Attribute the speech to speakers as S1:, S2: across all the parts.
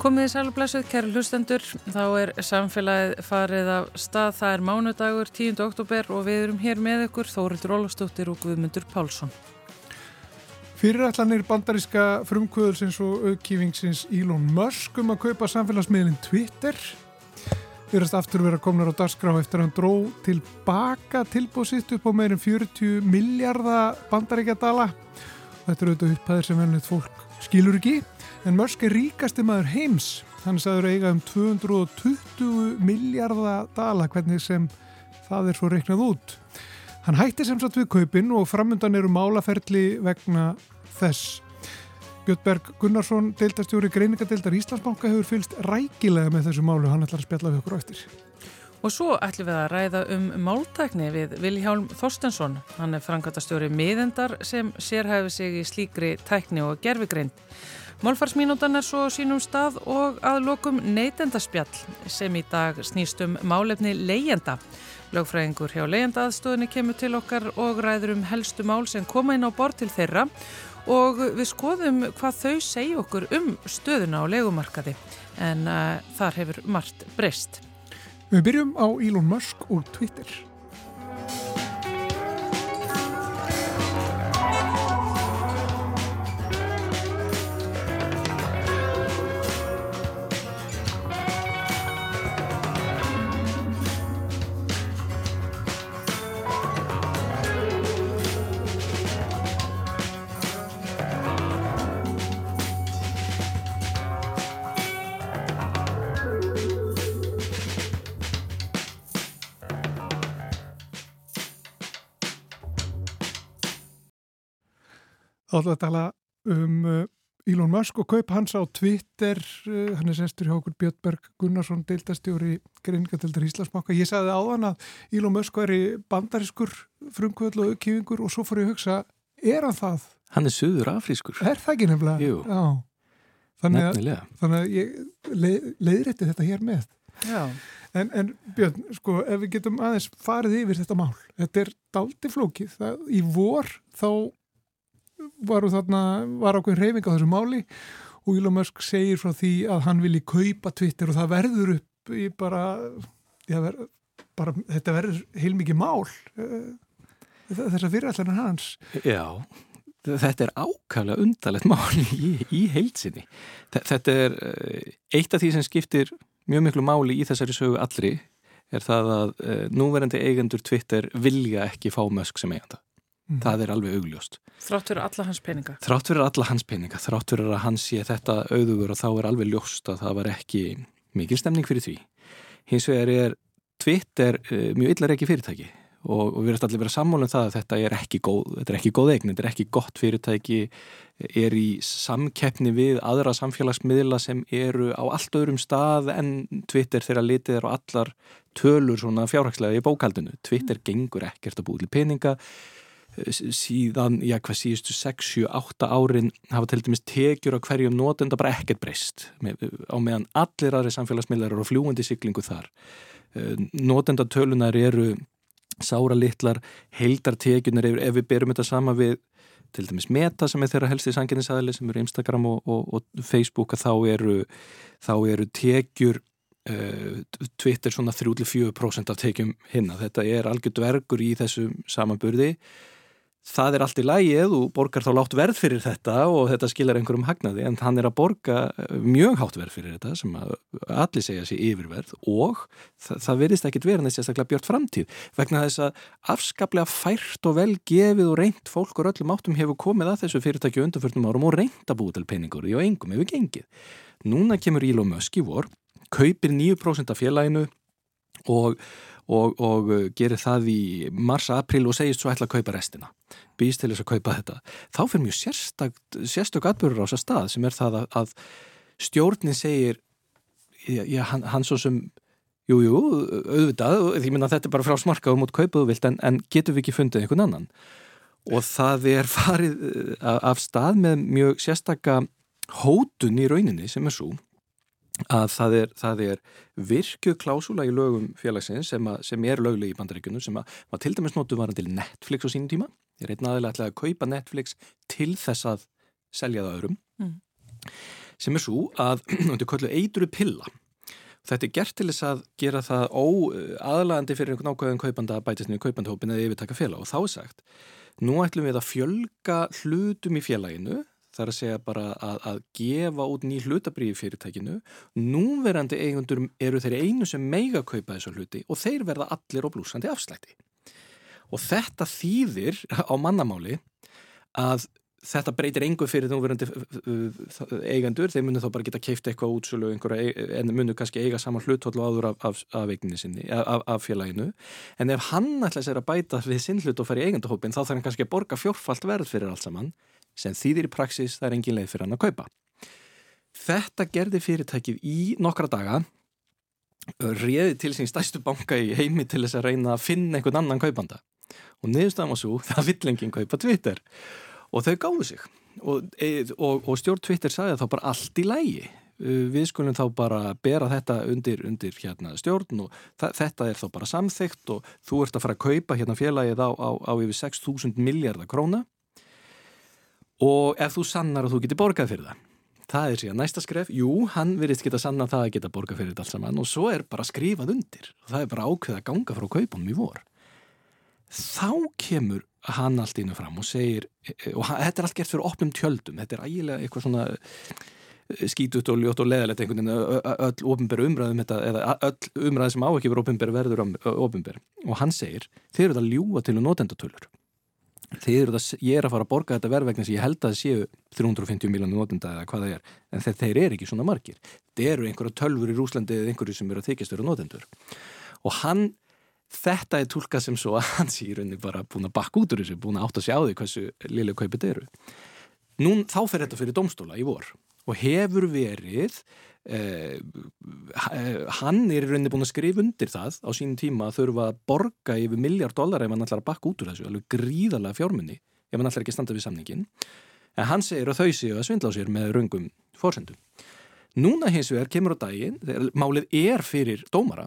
S1: Komið í sælublesuð, kæru hlustendur, þá er samfélagið farið af stað, það er mánudagur 10. oktober og við erum hér með ykkur Þórildur Ólastóttir og Guðmundur Pálsson.
S2: Fyrirætlanir bandaríska frumkvöðulsins og aukífingsins Elon Musk um að kaupa samfélagsmiðlinn Twitter verðast aftur vera komnar á dagskrá eftir að hann dró tilbaka tilbúðsitt upp á meirin 40 miljardar bandaríkjadala. Þetta eru auðvitað upphæðir sem velnit fólk skilur ekki en Musk er ríkasti maður heims. Hann sagður eiga um 220 miljardar dala hvernig sem það er svo reiknað út. Hann hætti sem sagt við kaupin og framöndan eru málaferli vegna þess. Björnberg Gunnarsson deildastjóri greiningadeildar Íslandsbanka hefur fylst rækilega með þessu málu hann ætlar að spjalla við okkur eftir.
S1: Og svo ætlum við að ræða um máltækni við Viljálm Þorstensson. Hann er frangatastjóri miðendar sem sérhæfi sig í slíkri tækni og gerfigreind. Málfarsmínútan er svo sínum stað og að lokum neytendaspjall sem í dag snýst um málefni leyenda. Lögfræðingur hjá leyendaðstöðinni kemur til okkar og ræður um helstu mál sem koma inn á bort til þeirra og við skoðum hvað þau segja okkur um stöðuna á legumarkaði en uh, þar hefur margt breyst.
S2: Við byrjum á Elon Musk og Twitter. Ætlum við að tala um uh, Elon Musk og kaup hans á Twitter, uh, hann er sestur hjá okkur Björnberg Gunnarsson, deildastjóri Greiningadeildar Íslandsbanka. Ég sagði áðan að Elon Musk væri bandariskur frumkvöld og auðkífingur og svo fór ég að hugsa, er hann það?
S3: Hann er söður afrískur.
S2: Er það ekki nefnilega?
S3: Jú,
S2: Já. Þannig að,
S3: nefnilega.
S2: þannig að ég leið, leiðrætti þetta hér með.
S1: Já.
S2: En, en Björn, sko, ef við getum aðeins farið yfir þetta mál, þetta er daldi flókið. Það, í vor þá var þarna, var ákveðin reyfing á þessu máli og Elon Musk segir frá því að hann vilji kaupa Twitter og það verður upp í bara, já, bara þetta verður heilmikið mál eh, þessar fyrirætlanar hans.
S3: Já, þetta er ákvæmlega undarlegt mál í, í heilsinni. Þetta er eh, eitt af því sem skiptir mjög miklu máli í þessari sögu allri er það að uh, núverandi eigendur Twitter vilja ekki fá Musk sem eiganda. Mm. Það er alveg augljóst.
S1: Þrátt fyrir alla hans peninga.
S3: Þrátt fyrir alla hans peninga, þrátt fyrir að hans sé þetta auðugur og þá er alveg ljóst að það var ekki mikil stemning fyrir því. Hins vegar er Twitter uh, mjög illar ekki fyrirtæki og, og við erum allir verið að sammálum það að þetta er ekki góð, þetta er ekki góð eign, þetta er ekki gott fyrirtæki, er í samkeppni við aðra samfélagsmiðla sem eru á allt öðrum stað en Twitter þegar litið er á allar tölur svona fjárhagslega í bókaldinu. Twitter gengur ekkert að búið til peninga síðan, já hvað síðustu 6-7-8 árin hafa til dæmis tekjur á hverjum notenda bara ekkert breyst. Á meðan allir aðri samfélagsmiðlar eru á fljúandi siglingu þar. Notenda tölunar eru sára litlar, heildartekjunar ef við berum þetta sama við til dæmis Meta sem er þeirra helsti sanginninsæðli sem eru Instagram og, og, og Facebook þá eru, þá eru tekjur uh, Twitter svona 3-4% af tekjum hinna. Þetta er algjör dvergur í þessum samanburði það er allt í lægi eða þú borgar þá látt verð fyrir þetta og þetta skilar einhverjum hagnaði en hann er að borga eh, mjög hátt verð fyrir þetta sem allir segja sér yfirverð og það, það verðist ekkit verið næst sérstaklega björt framtíð vegna þess að afskaplega fært og vel gefið og reynd fólk og öllum áttum hefur komið að þessu fyrirtæki undanförnum árum og reynd að búið til peningur og engum hefur gengið. Núna kemur Elon Musk í vor, kaupir 9% af félaginu og og, og uh, gerir það í mars-april og segist svo ætla að kaupa restina býst til þess að kaupa þetta. Þá fyrir mjög sérstök atbyrgur á þessa stað sem er það að, að stjórnin segir já, hann, hann svo sem jújú, jú, auðvitað, ég minna þetta er bara frá smarkaður mot kaupaðu vilt en, en getur við ekki fundið einhvern annan? Og það er farið uh, af stað með mjög sérstakka hótun í rauninni sem er svo að það er, það er virkuð klásula í lögum félagsins sem, að, sem er lögleg í bandaríkunum sem að, að til dæmis notu varan til Netflix á sínum tíma. Ég reyna aðeins að kaupa Netflix til þess að selja það öðrum. Mm. sem er svo að þetta er kölluð eituru pilla. Þetta er gert til þess að gera það óaðlagandi fyrir einhvern ákvæðan kaupanda að bætast niður kaupandahópin eða yfirtaka félag og þá er sagt, nú ætlum við að fjölga hlutum í félaginu, þar að segja bara að, að gefa út ný hlutabriði fyrirtækinu, núverandi eigundur eru þeirri einu sem meiga kaupa þessu hluti og þeir verða allir og blúsandi afslætti. Og þetta þýðir á mannamáli að þetta breytir engu fyrir núverandi eigandur, þeir munu þá bara geta keift eitthvað útsölu en munu kannski eiga saman og áður af, af, af, sinni, af félaginu. En ef hann ætla sér að bæta við sinn hlut og fara í eigandahópin þá þarf hann kannski að borga fjórfalt verð fyrir allt saman sem þýðir í praksis það er engin leið fyrir hann að kaupa. Þetta gerði fyrirtækið í nokkra daga réði til sín stæstu banka í heimi til þess að reyna að finna einhvern annan kaupanda. Og niðurstaðum og svo það vill enginn kaupa Twitter. Og þau gáðu sig. Og, og, og stjórn Twitter sagði þá bara allt í lægi við skulum þá bara bera þetta undir, undir hérna, stjórn og þetta er þá bara samþygt og þú ert að fara að kaupa hérna félagið á, á, á yfir 6.000 miljardar króna og ef þú sannar að þú getur borgað fyrir það. Það er síðan næsta skref, jú, hann virðist geta sanna það að geta borgað fyrir þetta alls saman. Og svo er bara skrifað undir. Og það er bara ákveð að ganga frá kaupunum í vor. Þá kemur hann allt innu fram og segir og þetta er allt gert fyrir opnum tjöldum. Þetta er ægilega eitthvað svona eh, skítut og ljótt og leðalegt einhvern veginn öll ofinbæru umræðum þetta eða öll umræði sem á ekki verið ofinbæru verður ofinbæru og hann segir þeir eru það ljúa til að notendatölur. þeir eru það, ég er að fara að borga þetta verð vegna sem ég held að séu 350 miljónu notenda eða hvað það er, en þeir, þeir eru ekki svona margir, þeir eru einhverja tölfur í Rúslandi eða einhverju sem eru að þykjast eru notendur. Og hann Þetta er tólkað sem svo að hans í rauninni bara búin að bakka út úr þessu, búin að átt að sjá því hversu liðlega kaupið eru. Nú þá fer þetta fyrir domstóla í vor og hefur verið, eh, hann er í rauninni búin að skrifa undir það á sínum tíma að þurfa að borga yfir miljard dólar ef hann ætlar að bakka út úr þessu, alveg gríðarlega fjármunni ef hann ætlar ekki að standa við samningin. En hann segir að þau séu að svindla á sér með raungum fórsendum. Núna hins vegar kemur á daginn, málið er fyrir dómara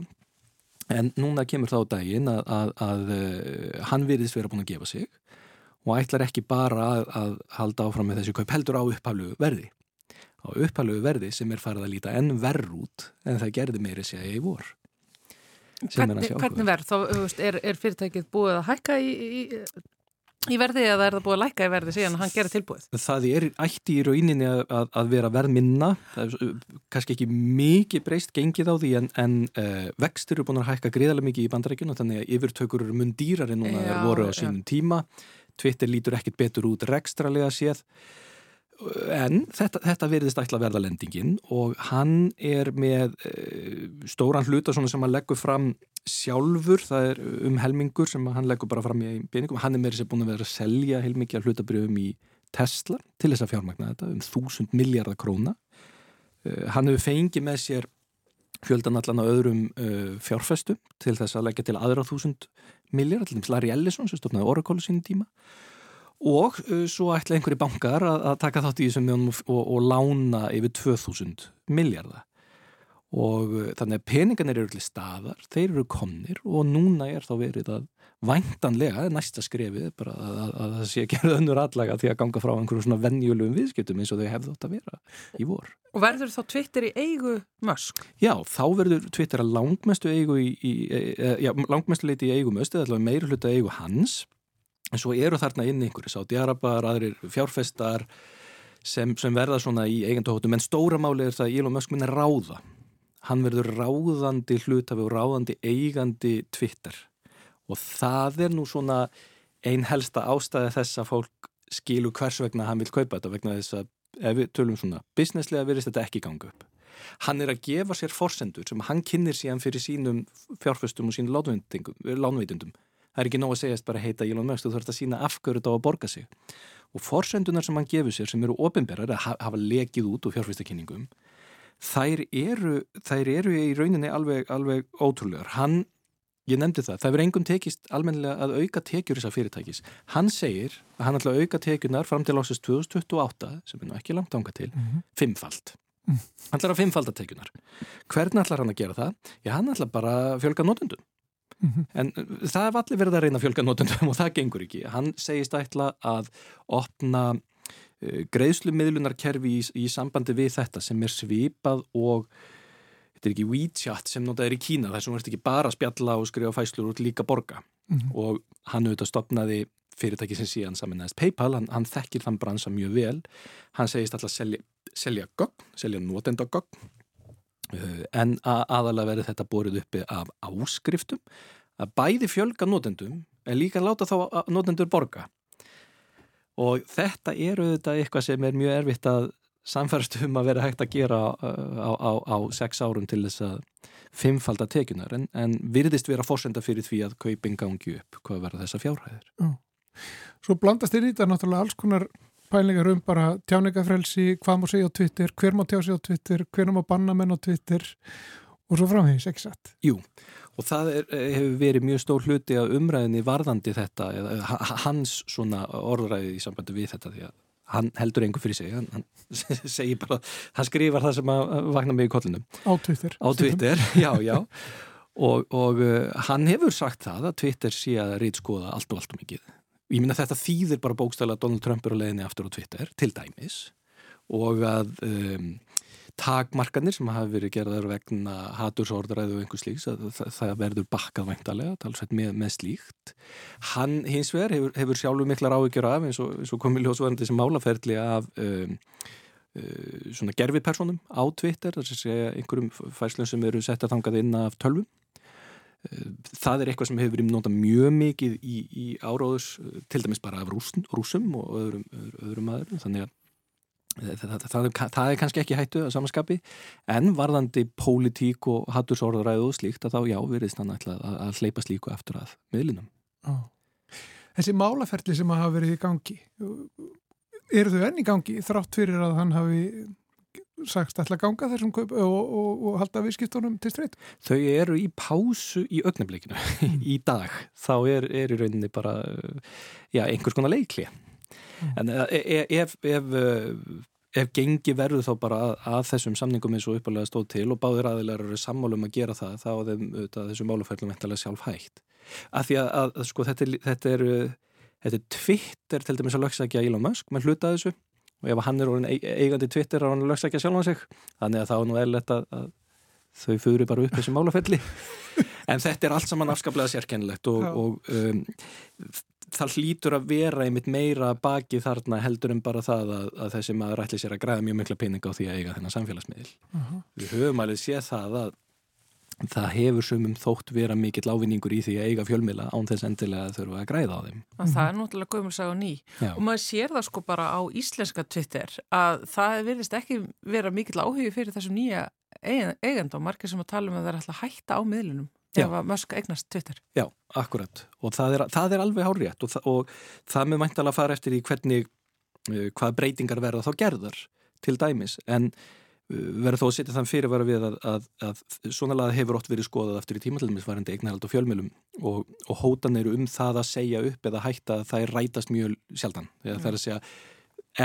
S3: En núna kemur þá daginn að, að, að uh, hann virðist vera búin að gefa sig og ætlar ekki bara að, að halda áfram með þessu kaup heldur á upphaflugu verði. Á upphaflugu verði sem er farið að líta enn verð út en það gerði meiri segja í vor.
S1: Hvernig, hvernig verð? Þá er, er fyrirtækið búið að hækka í, í í verði eða er það búið að læka í verði síðan hann gerir tilbúið?
S3: Það er ætti í rauninni að, að vera verð minna það er kannski ekki mikið breyst gengið á því en, en uh, vextur eru búin að hækka greiðarlega mikið í bandarækjuna þannig að yfirtökur eru mun dýrar en núna já, voru á sínum já. tíma Twitter lítur ekkit betur út rekstralega séð en þetta, þetta verðist ætla að verða lendingin og hann er með uh, stóran hluta sem hann leggur fram sjálfur, það er um helmingur sem hann leggur bara fram í peningum. Hann er með þess að búin að vera að selja heilmikið hlutabrjöfum í Tesla til þess að fjármagna þetta um þúsund miljardar króna. Uh, hann hefur fengið með sér fjöldan allan á öðrum fjárfestum til þess að leggja til aðra þúsund miljard, allir Larry Ellison sem stofnaði Oracle sínum tíma og uh, svo ætla einhverju bankar að, að taka þátt í þessum og, og, og lána yfir 2000 miljardar og uh, þannig að peningarnir eru til staðar, þeir eru komnir og núna er þá verið að væntanlega, næsta skrefið bara að það sé að gera önnur allega því að ganga frá einhverju svona vennjulum viðskiptum eins og þau hefðu átt að vera í vor.
S1: Og verður þá Twitter í eigu mösk?
S3: Já, þá verður Twitter að langmestu eigu í, í e, e, já, langmestu leiti í eigu möst eða allavega meira hluta eigu hans en svo eru þarna inn einhverju sáttjarabar, aðrir fjárfestar sem, sem verða svona í eiganduhóttum en stóra máli er það að Elon Musk minna ráða. Hann verður ráðandi hlutafi og ráðandi eigandi Twitter. Og það er nú svona einn helsta ástæði þess að fólk skilu hvers vegna hann vil kaupa þetta vegna þess að ef við tölum svona businesslega verðist þetta ekki ganga upp. Hann er að gefa sér forsendur sem hann kynir síðan fyrir sínum fjárfestum og sínum lánveitundum það er ekki nóg að segjast bara heita Elon Musk, þú þarfst að sína afgörut á að borga sig og forsendunar sem hann gefur sér sem eru ofinberðar að hafa lekið út úr fjárfæstakynningum þær eru, þær eru í rauninni alveg, alveg ótrúlegar hann, ég nefndi það, það verður engum tekist almennilega að auka tekjur þessar fyrirtækis hann segir að hann ætla að auka tekjunar fram til ásins 2028 sem er nú ekki langt ánga til, mm -hmm. fimmfald mm. hann ætlar að fimmfalda tekjunar hvernig ætlar hann að gera það? Já, hann ætlar bara að fjölga notundum Mm -hmm. En það er allir verið að reyna fjölga notundum og það gengur ekki. Hann segist ætla að opna uh, greiðslumiðlunarkerfi í, í sambandi við þetta sem er svipað og þetta er ekki WeChat sem notað er í Kína þar sem verður ekki bara að spjalla og skrifa fæslur út líka borga mm -hmm. og hann auðvitað stopnaði fyrirtæki sem síðan saminæðist PayPal, hann, hann þekkir þann bransa mjög vel, hann segist alltaf selja, selja gögn, selja notendagögn uh, en að, aðalega verður þetta borið uppi af áskriftum að bæði fjölga notendum en líka láta þá notendur borga og þetta er auðvitað eitthvað sem er mjög erfitt að samfærast um að vera hægt að gera uh, á, á, á sex árum til þess að fimmfalda tekjunar en, en virðist vera fórsenda fyrir því að kaupin gangi upp hvað verða þessa fjárhæðir.
S2: Já. Svo blandast inn í þetta náttúrulega alls konar pælingar um bara tjáningafrelsi, hvað má segja á Twitter, hver má tjá sig á Twitter, hver má banna menn á Twitter og svo framhengis, ekki satt?
S3: Jú, og það er, hefur verið mjög stór hluti að umræðinni varðandi þetta, eða, hans svona orðræði í sambandi við þetta því að hann heldur einhver fyrir sig hann, hann segir bara, hann skrifar það sem að vakna mig í kollinum.
S2: Á Twitter,
S3: á Twitter já, já. Og, og uh, hann hefur sagt það að Twitter sé að reytskoða allt og allt og mikið ég minna þetta þýðir bara bókstæla að Donald Trump er á leðinni aftur á Twitter til dæmis og að um, takmarkanir sem hafi verið gerðar vegna hatursordræðu og einhvers slíks það, það verður bakkað væntalega með, með slíkt. Hann hins vegar hefur, hefur sjálfur miklar áhyggjur af eins og, og komið ljósvarandi sem málaferðli af um, uh, svona gerfipersonum á Twitter þess að segja einhverjum fæslum sem eru sett að þangað inn af tölvum það er eitthvað sem hefur verið notað mjög mikið í, í áráðus til dæmis bara af rúsum, rúsum og öðrum, öðrum aðurum þannig að Það, það, það er kannski ekki hættu að samanskapi en varðandi pólitík og hattursorðuræðu og slíkt að þá já, virðist hann að, að hleypa slíku eftir að miðlinum.
S2: Ó. Þessi málaferli sem hafa verið í gangi eru þau enn í gangi þrátt fyrir að hann hafi sagst alltaf ganga þessum kaup og, og, og halda viðskiptunum til streyt?
S3: Þau eru í pásu í augnablikinu mm. í dag. Þá er, er í rauninni bara já, einhvers konar leikli mm. en e, e, ef, ef, ef gengi verður þá bara að, að þessum samningum eins og uppalega stóð til og báðir aðilar eru sammálum að gera það þá er þeim, þessu málufærlum eftirlega sjálf hægt af því að, að sko, þetta, er, þetta, er, er Twitter til dæmis að lögsækja Elon Musk með hluta þessu og ef hann er orðin eigandi Twitter er hann að lögsækja sjálf á sig þannig að þá er nú eðlert að, að þau fyrir bara upp þessu málafelli en þetta er allt saman afskaplega sérkennilegt og, og um, það hlýtur að vera einmitt meira baki þarna heldur en bara það að, að þessi maður ætli sér að græða mjög mikla peninga á því að eiga þennan samfélagsmiðl. Uh -huh. Við höfum alveg séð það að það hefur sumum þótt vera mikill ávinningur í því að eiga fjölmila án þess endilega að þurfa að græða á þeim.
S1: Að það er náttúrulega gömulsag og ný Já. og maður sér það sko bara á íslenska Twitter að það verðist ekki vera mikill áhugi fyrir þessum nýja eigend og margir sem að tala um að það er alltaf hætta á miðlunum ef að Musk eignast Twitter.
S3: Já, akkurat og það er, það er alveg hárétt og, og það með mæntalega fara eftir í hvernig uh, hvað breytingar verða þá gerðar til dæmis en verður þó að setja þann fyrirvara við að, að, að svona laga hefur ótt verið skoðað eftir í tímatilmisvarandi eignarhald og fjölmjölum og, og hótan eru um það að segja upp eða hætta að það er rætast mjög sjaldan þegar mm. það er að segja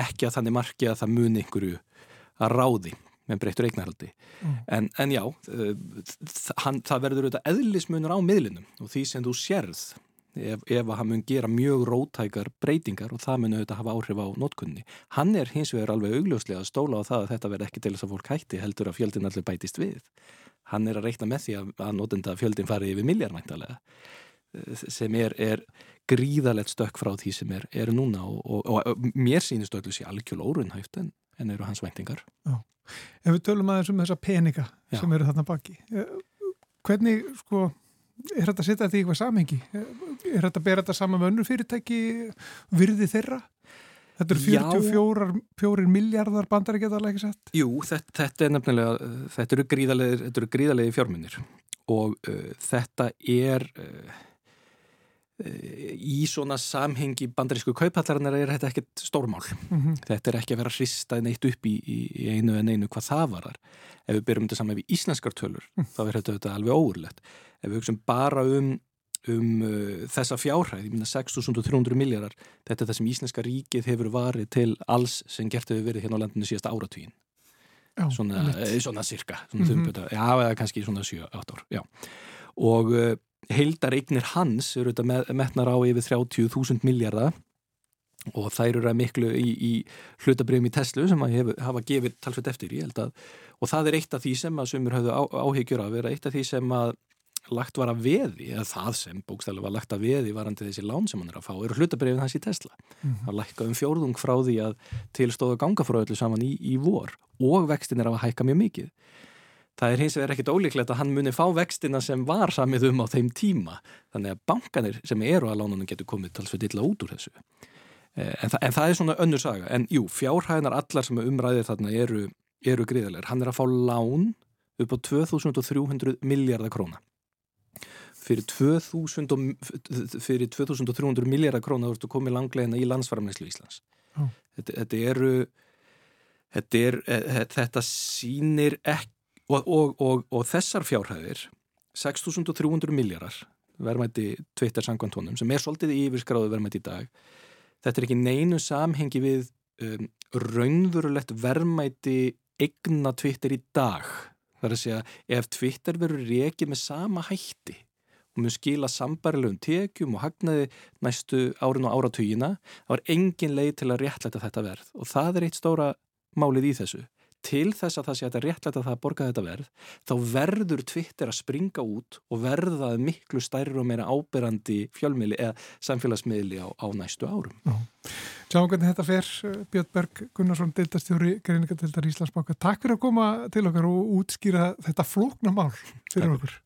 S3: ekki að þannig marki að það muni einhverju að ráði með breyttur eignarhaldi mm. en, en já hann, það verður auðvitað eðlismunur á miðlinum og því sem þú sérð ef, ef að hann mun gera mjög rótækar breytingar og það mun auðvitað hafa áhrif á notkunni. Hann er hins vegar alveg augljóslega að stóla á það að þetta verð ekki til þess að fólk hætti heldur að fjöldin allir bætist við. Hann er að reikna með því að, að notenda fjöldin fari yfir milljarmæntalega sem er, er gríðalegt stökk frá því sem er, er núna og, og, og mér sínist öllu sé algjörl órunhæft en, en eru hans væntingar.
S2: Já. Ef við tölum aðeins um þessa peninga Já. sem eru þarna baki, eh, hvernig sko, er þetta að setja þetta í eitthvað samhengi? Er þetta að bera þetta saman með önnur fyrirtæki virði þeirra? Þetta eru 44 miljardar bandar ekki að það ekki sett?
S3: Jú, þetta, þetta er nefnilega, þetta eru gríðalegi, gríðalegi fjármunir og uh, þetta er... Uh, í svona samhengi bandarísku kauphallarinnar er þetta ekkert stórmál mm -hmm. þetta er ekki að vera hristað neitt upp í, í einu en einu hvað það var þar ef við byrjum þetta saman við íslenskar tölur mm. þá er þetta, þetta alveg óurlegt ef við hugsaum bara um, um uh, þessa fjárhæð, ég minna 6.300 miljardar, þetta er það sem íslenska ríkið hefur varið til alls sem gert hefur verið hérna á landinu síðasta áratvíin svona, eh, svona cirka svona mm -hmm. já, eða kannski svona 7-8 ár já. og uh, heildareignir hans eru þetta metnar á yfir 30.000 miljardar og þær eru að miklu í, í hlutabrifum í Tesla sem að hef, hafa gefið talsveit eftir. Í að, og það er eitt af því sem að sumur hafðu á, áhyggjur af, er eitt af því sem að lagt var að veði, eða það sem bókstæðilega var lagt að veði varandi þessi lán sem hann er að fá, eru hlutabrifin hans í Tesla. Mm -hmm. að lækka um fjórðung frá því að tilstóða ganga frá öllu saman í, í vor og vextin er að hækka mjög mikið það er hins vegar ekkit ólíklegt að hann muni fá vextina sem var samið um á þeim tíma þannig að bankanir sem eru að lánunum getur komið talsveit illa út úr þessu Eh, en, þa en það er svona önnur saga. En jú, fjárhæðinar allar sem umræðir þarna eru, eru gríðilegar. Hann er að fá lán upp á 2300 miljardar króna. Fyrir, 2000, fyrir 2300 miljardar króna þú ert að koma í langlegina í landsfæramleyslu Íslands. Oh. Þetta, þetta eru þetta, er, e, þetta sínir ekki og, og, og, og þessar fjárhæðir 6300 miljardar verðmætti tvittar sangvantónum sem er svolítið yfirskráðu verðmætti í dag þetta er ekki neinu samhengi við um, raunverulegt verðmæti egna Twitter í dag. Það er að segja, ef Twitter verður reikið með sama hætti og mun skila sambarilegum tekjum og hagnaði næstu árin og áratugina, þá er engin leið til að réttlæta þetta verð og það er eitt stóra málið í þessu til þess að það sé að þetta réttlæta það að borga þetta verð, þá verður Twitter að springa út og verða miklu stærri og meira áberandi fjölmiðli eða samfélagsmiðli á, á næstu árum.
S4: Sjáum hvernig þetta fer, Björn Berg Gunnarsson, deiltastjóri Greiningatildar Íslandsbanka. Takk fyrir að koma til okkar og útskýra þetta flókna mál fyrir okkur.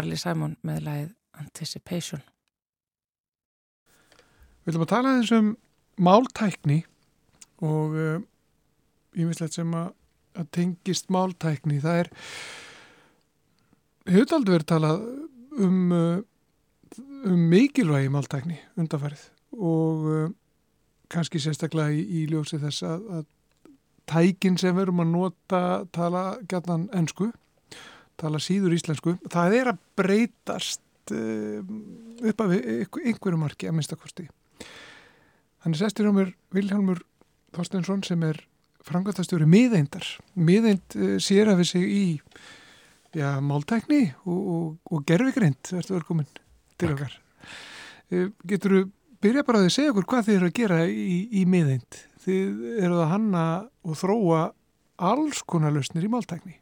S1: Carly Simon með lægið Anticipation.
S2: Við viljum að tala eins um máltækni og uh, ég mislegt sem að, að tengist máltækni. Það er, aldrei verið talað um, uh, um mikilvægi máltækni undanfarið og uh, kannski sérstaklega í, í ljósi þess að, að tækin sem við erum að nota tala gætnan ennsku, tala síður íslensku, það er að breytast uh, upp af einhverju marki að minnstakosti. Þannig sestir á mér Vilhelmur Þorstensson sem er frangatastjóri miðeindar. Miðeind uh, sér af þessi í já, máltækni og, og, og gerfigrind, verður velkomin til okkar. Uh, Getur þú byrja bara að þið segja okkur hvað þið eru að gera í, í miðeind? Þið eru að hanna og þróa alls konar lausnir í máltækni.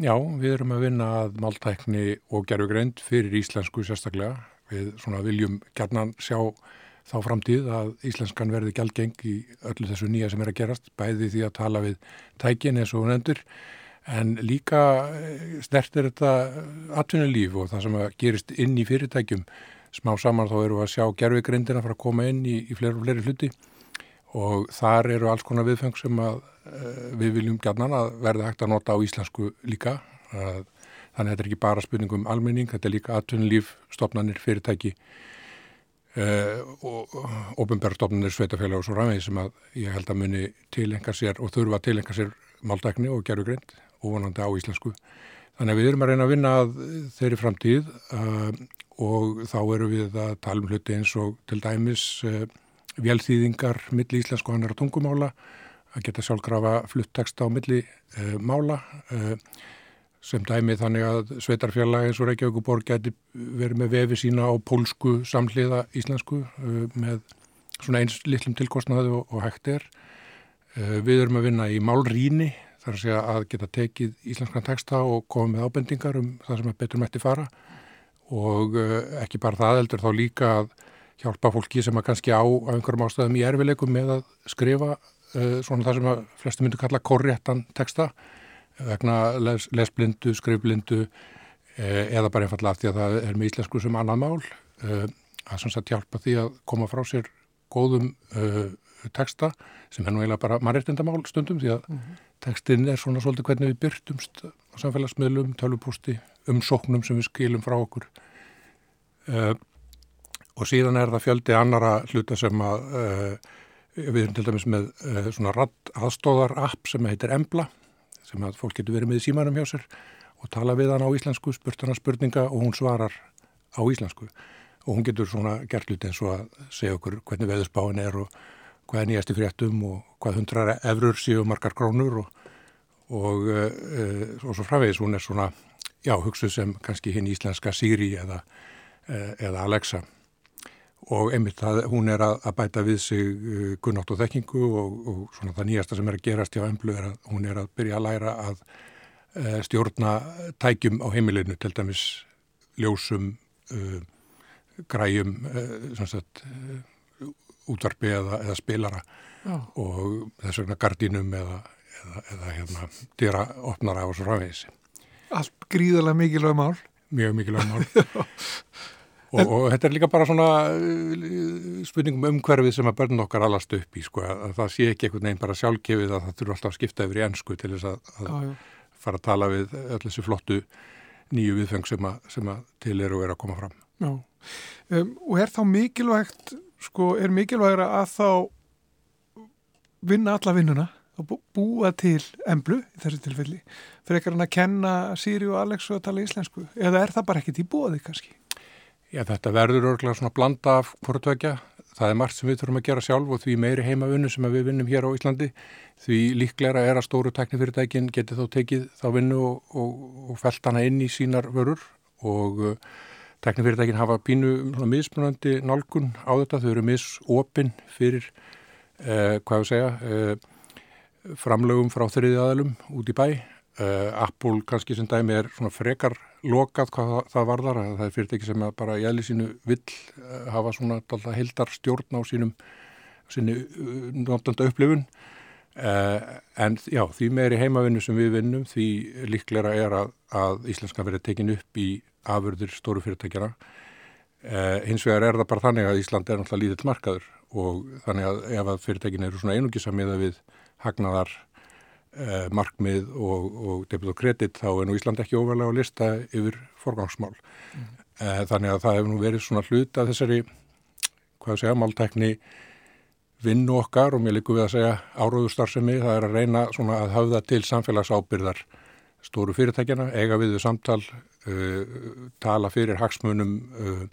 S5: Já, við erum að vinna að máltækni og gerfugreind fyrir íslensku sérstaklega. Við viljum gernan sjá þá framtíð að íslenskan verði gjaldgeng í öllu þessu nýja sem er að gerast, bæði því að tala við tækin eins og nefndur, en líka eh, snertir þetta atvinnulíf og það sem gerist inn í fyrirtækjum. Smá saman þá eru við að sjá gerfigrindina fara að koma inn í, í fleiri og fleiri hluti og þar eru alls konar viðfeng sem að, uh, við viljum gætnan að verða hægt að nota á íslensku líka. Uh, þannig að þetta er ekki bara spurningum almenning, þetta er líka atvinnulíf, stopnarnir, fyrirtæki Uh, og ofinbærstofnunir sveitafélag og svo ræðið sem að ég held að muni tilenga sér og þurfa að tilenga sér máldækni og gerur greint og vonandi á íslensku. Þannig að við erum að reyna að vinna að þeirri framtíð uh, og þá eru við að tala um hluti eins og til dæmis uh, velþýðingar milli íslensku og annar tungumála að geta sjálfgrafa flutteksta á milli mála og sem dæmi þannig að sveitarfjallag eins og Reykjavíkuborg geti verið með vefi sína á pólsku samhliða íslensku uh, með svona eins litlum tilkostnaði og, og hægt er. Við erum að vinna í málrýni þar að segja að geta tekið íslenskan texta og koma með ábendingar um það sem að betur mætti fara og ekki bara það heldur þá líka að hjálpa fólki sem að kannski á á einhverjum ástæðum í erfileikum með að skrifa svona það sem að flestu myndu kalla korréttan texta vegna les, lesblindu, skrifblindu eh, eða bara einfallega af því að það er með íslensku sem annað mál eh, að sem sagt hjálpa því að koma frá sér góðum uh, texta sem er nú eiginlega bara mannreitindamál stundum því að mm -hmm. textin er svona svolítið hvernig við byrtumst á samfélagsmiðlum, tölvupústi, umsóknum sem við skilum frá okkur uh, og síðan er það fjöldi annara hluta sem að uh, við erum til dæmis með svona aðstóðar app sem heitir Embla sem að fólk getur verið með í símanum hjá sér og tala við hann á íslensku, spurt hann að spurninga og hún svarar á íslensku. Og hún getur svona gert luti eins og að segja okkur hvernig veðurspáin er og hvað er nýjast í fréttum og hvað hundrar efrur síðu margar krónur og, og, e, og svo fravegis hún er svona, já, hugsuð sem kannski hinn íslenska Siri eða, eða Alexa og einmitt það, hún er að, að bæta við sig uh, gunnátt og þekkingu og, og svona það nýjasta sem er að gerast hjá Emblu er að hún er að byrja að læra að uh, stjórna tækjum á heimilinu, til dæmis ljósum, uh, græjum, uh, sagt, uh, útvarpi eða, eða spilara Já. og þess vegna gardínum eða, eða, eða hérna dýra opnara á svo rafísi.
S2: Allt gríðarlega mikilvæg mál.
S5: Mjög mikilvæg mál. Og, og þetta er líka bara svona uh, spurningum umhverfið sem að börnum okkar allast upp í sko, að það sé ekki einhvern veginn bara sjálfgefið að það þurfa alltaf að skipta yfir í ennsku til þess að, að já. fara að tala við öll þessu flottu nýju viðfeng sem, sem að til eru og eru að koma fram.
S2: Já, um, og er þá mikilvægt, sko, er mikilvægra að þá vinna alla vinnuna og búa til emblu í þessu tilfelli, fyrir ekkert að kenna Siri og Alex og að tala íslensku, eða er það bara ekkert í bóði kannski?
S5: Já, þetta verður örgulega svona blanda af hvortvekja. Það er margt sem við þurfum að gera sjálf og því meiri heimavinnu sem við vinnum hér á Íslandi. Því líklega er að stóru teknifyrirtækin geti þá tekið þá vinnu og, og, og felt hana inn í sínar vörur og uh, teknifyrirtækin hafa pínu mismunandi nálgun á þetta. Þau eru misopinn fyrir, uh, hvað ég segja, uh, framlögum frá þriði aðalum út í bæ. Uh, Apple kannski sem dæmi er svona frekar lokað hvað það, það varðar það er fyrirtæki sem bara í eðli sínu vill uh, hafa svona heldar stjórn á sínum sínu uh, notanda upplifun. En já, því meiri heimavinnu sem við vinnum því líklega er að, að íslenska verið tekin upp í afurður stóru fyrirtækjana hins vegar er það bara þannig að Ísland er náttúrulega lítill markaður og þannig að ef að fyrirtækin eru svona einungisamiða við hagnaðar eh, markmið og, og debit og kredit þá er nú Ísland ekki óverlega á lista yfir forgangsmál. Mm. Eh, þannig að það hefur nú verið svona hlut að þessari, hvað segja, máltækni vinnu okkar og mér líku við að segja áróðustarsemi, það er að reyna svona að hafða til samfélagsábyrðar stóru fyrirtækjana, eiga við við samtal, uh, tala fyrir hagsmunum uh,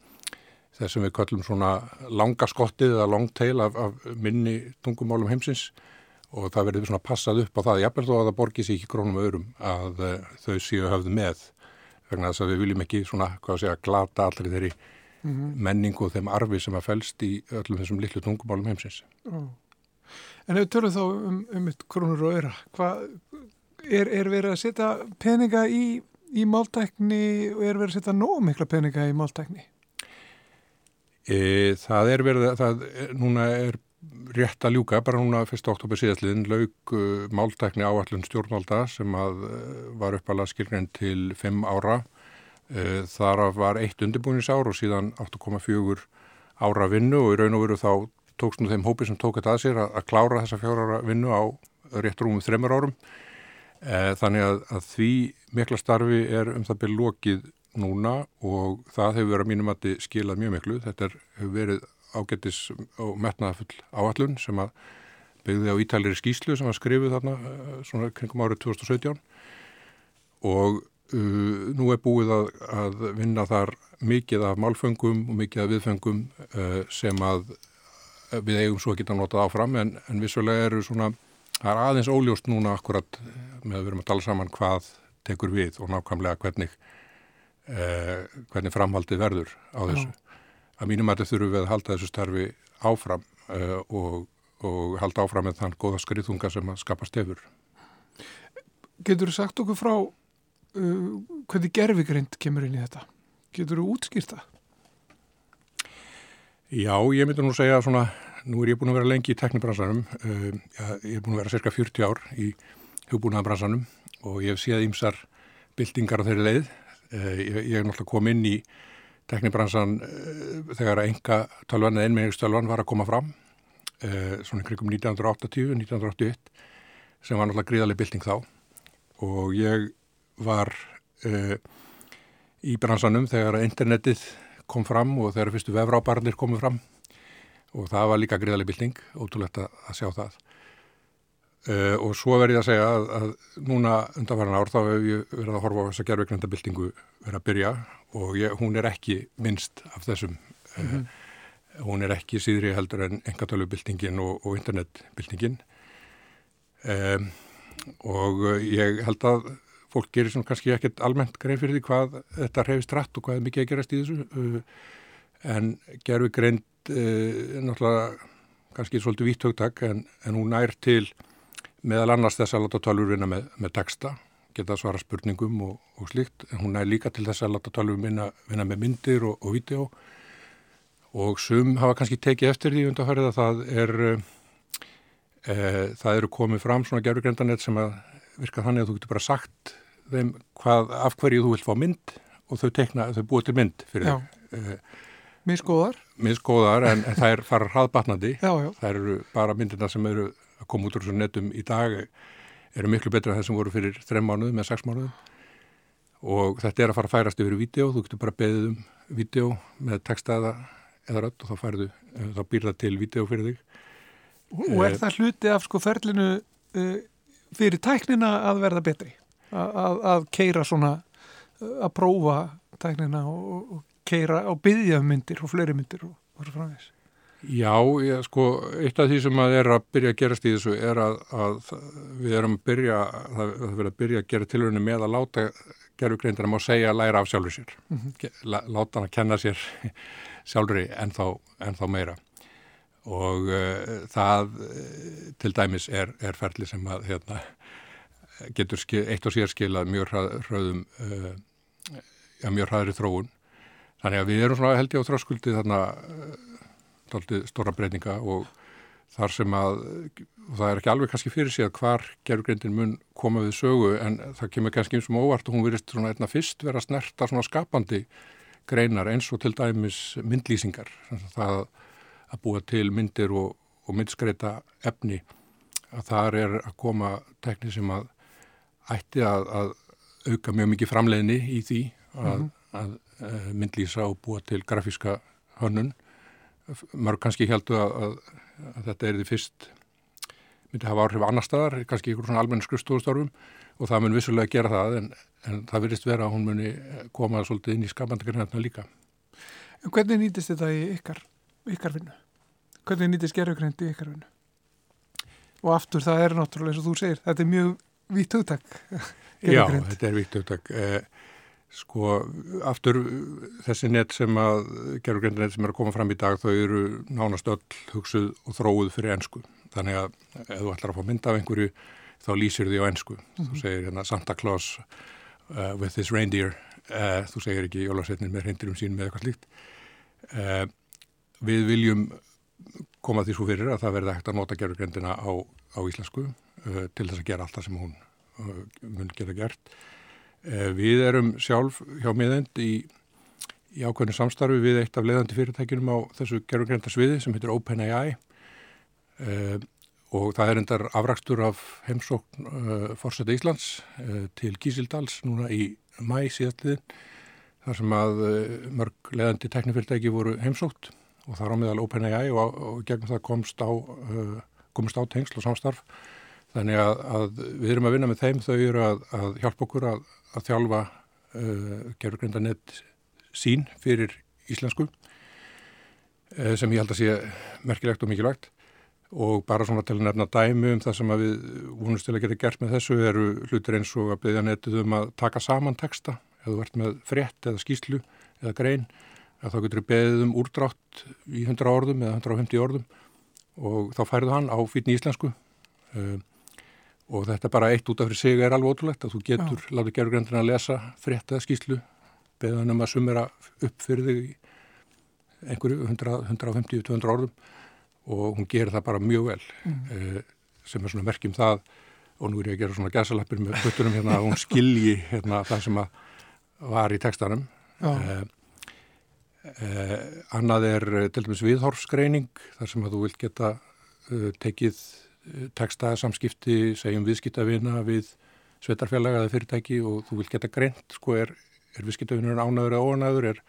S5: þess sem við kallum svona langaskottið eða long tail af, af minni tungumálum heimsins og það verður svona passað upp á það, jafnveg þó að það borgir sér ekki krónum öðrum að uh, þau séu höfðu með vegna þess að við viljum ekki svona, hvað sé að glata allir þeirri mm -hmm. menningu og þeim arfi sem að fælst í öllum þessum litlu tungumálum heimsins.
S2: Oh. En ef við tölum þá um, um krónur og öra, hvað er, er verið að setja peninga í, í máltækni og er verið að setja nóg mikla peninga í máltækni?
S5: E, það er verið að, það, núna er rétt að ljúka, bara núna 1. oktober síðastliðin laug uh, máltækni áallun stjórnvalda sem að uh, var uppalega skilgrein til 5 ára. Uh, þar var eitt undirbúinisár og síðan 8,4 ára vinnu og í raun og veru þá tókst nú þeim hópi sem tók þetta að sér að, að klára þessa fjóra vinnu á rétt rúmum þreymur árum. Uh, þannig að, að því mikla starfi er um það byrju lokið núna og það hefur verið að mínum að skilað mjög miklu. Þetta er, hefur verið ágættis og metnaðafull áallun sem að byggði á ítalir skýslu sem var skrifið þarna eh, svona kringum árið 2017 og uh, nú er búið að, að vinna þar mikið af málfengum og mikið af viðfengum uh, sem að við eigum svo að geta notað áfram en, en vissulega eru svona, það er aðeins óljóst núna akkurat með að við erum að tala saman hvað tekur við og nákvæmlega hvernig, uh, hvernig framhaldið verður á þessu. Já að mínum að þetta þurfum við að halda þessu starfi áfram uh, og, og halda áfram með þann góða skriðunga sem að skapast efur.
S2: Getur þú sagt okkur frá uh, hvernig gerfigrind kemur inn í þetta? Getur þú útskýrt það?
S5: Já, ég myndi nú segja svona, nú er ég búin að vera lengi í teknibransanum, uh, ég er búin að vera cirka 40 ár í hugbúnaðabransanum og ég hef séð ímsar bildingar á þeirri leið. Ég, ég er náttúrulega kom inn í teknibransan uh, þegar enga tölvan eða einmenningstölvan var að koma fram uh, svona kringum 1980-1981 sem var náttúrulega gríðarlega bylting þá. Og ég var uh, í bransanum þegar internetið kom fram og þegar fyrstu vefrábarnir komið fram. Og það var líka gríðarlega bylting, ótrúlegt að, sjá það. Uh, og svo verður ég að segja að, að núna undanfæran ár þá hefur ég verið að horfa á þessa gerðveiknendabildingu verið að byrja og ég, hún er ekki minnst af þessum mm -hmm. uh, hún er ekki síðri heldur en engatölubildingin og, og internetbildingin um, og ég held að fólk gerir svona kannski ekkert almennt greið fyrir því hvað þetta reyfist rætt og hvað er mikið að gerast í þessu uh, en gerðveikreind náttúrulega kannski svolítið víttögtak en, en hún nær til meðal annars þess að láta tölvur vinna með, með texta, geta svara spurningum og, og slíkt, en hún er líka til þess að láta tölvur vinna, vinna með myndir og, og vídeo og sum hafa kannski tekið eftir því undarfærið að það er e, það eru komið fram svona gerðugrendanett sem að virka þannig að þú getur bara sagt þeim hvað, af hverju þú vilt fá mynd og þau tekna, þau búið til mynd fyrir þau.
S2: E, Miskóðar.
S5: Miskóðar en, en það er fara hraðbatnandi, það eru bara myndirna sem eru að koma út úr þessum netum í dag eru miklu betra en það sem voru fyrir þrem mánuðum eða sex mánuðum og þetta er að fara að færast yfir í vídeo, þú getur bara beðið um vídeo með texta eða, rödd og þá færðu, eh, þá býr það til vídeo fyrir þig.
S2: Og er eh, það hluti af sko ferlinu uh, fyrir tæknina að verða betri? Að, að keira svona, að prófa tæknina og, og keira á byggja myndir og fleiri myndir og, og svo framvegs?
S5: Já, ég, sko, eitt af því sem að er að byrja að gerast í þessu er að, að við erum að byrja, það verður að byrja að gera tilhörinu með að láta gerðugreindar að segja að læra af sjálfur sér, mm -hmm. láta hann að kenna sér sjálfuri en þá, en þá meira. Og uh, það uh, til dæmis er, er ferli sem að hérna, getur skil, eitt og sér skilað mjög hröðum, uh, ja, mjög hröðri þróun. Þannig að við erum svona held ég á þráskuldi þarna tóltið stóra breyninga og þar sem að, það er ekki alveg kannski fyrir sig að hvar gerurgrindin mun koma við sögu en það kemur kannski eins og óvart og hún verist svona einna fyrst vera snerta svona skapandi greinar eins og til dæmis myndlýsingar það að búa til myndir og, og myndskreita efni að þar er að koma tekni sem að ætti að, að auka mjög mikið framleiðni í því að, mm -hmm. að, að myndlýsa og búa til grafíska hönnun. Mörg kannski heldur að þetta er því fyrst myndi hafa áhrif annar staðar, kannski ykkur svona almenn skrifstofustörfum og það mun vissulega gera það en, en það virðist vera að hún muni koma svolítið inn í skapandakarinnarna líka.
S2: En hvernig nýtist þetta í ykkar, ykkar vinnu? Hvernig nýtist gerðugrænt í ykkar vinnu? Og aftur það er náttúrulega eins og þú segir, þetta er mjög vítt hugtak.
S5: Já, þetta er vítt hugtak. Eh, sko, aftur þessi net sem að, gerðugrindinett sem er að koma fram í dag, þau eru nánast öll hugsuð og þróuð fyrir ennsku. Þannig að ef þú ætlar að fá mynda af einhverju, þá lýsir því á ennsku. Mm -hmm. Þú mhm. segir hérna Santa Claus uh, with his reindeer, uh, þú segir ekki jólasetnin með reyndirum sín með eitthvað slíkt. Uh, við viljum koma því svo fyrir að það verði hægt að nota gerðugrindina á, á íslensku uh, til þess að gera allt það sem hún uh, mun geta gert. Uh, við erum sjálf hjá miðend í, í ákveðinu samstarfi við eitt af leðandi fyrirtækinum á þessu gerðugrindasviði sem heitir OpenAI. Uh, og það er endar afrakstur af heimsókn uh, Forsetta Íslands uh, til Kísildals núna í mæ síðastliðin þar sem að mörg leðandi teknifyrirtæki voru heimsókt og það á meðal OpenAI og, og gegnum það komst á, komst á tengsl og samstarf. Þannig að, að við erum að vinna með þeim. Þau eru að, að hjálpa okkur að, að þjálfa gerðugrindanett sín fyrir íslensku sem ég held að sé merkilegt og mikilvægt. Og bara svona til að nefna dæmi um það sem við vonumst til að geta gert með þessu eru hlutir eins og að beðja netið um að taka saman texta. Eða þú ert með frétt eða skýslu eða grein að þá getur við beðið um úrdrátt í 100 orðum eða 150 orðum. Og þá færðu hann á fítni íslensku. Um, og þetta bara eitt út af fyrir sig er alveg ótrúlegt að þú getur Já. látið gerurgrendina að lesa frétt eða skýslu beðið hann um að sumera upp fyrir þig einhverju 150-200 orðum og hún gerir það bara mjög vel mm. uh, sem er svona merkjum það og nú er ég að gera svona gæsalappir með puttunum hérna að hún skilji hérna það sem var í tekstanum uh, uh, annað er til dæmis viðhorfsgreining þar sem að þú vilt geta tekið tekstaða samskipti segjum viðskiptavina við svetarfélaga eða fyrirtæki og þú vilt geta greint sko er, er viðskiptavinurinn ánaður eða óanaður er,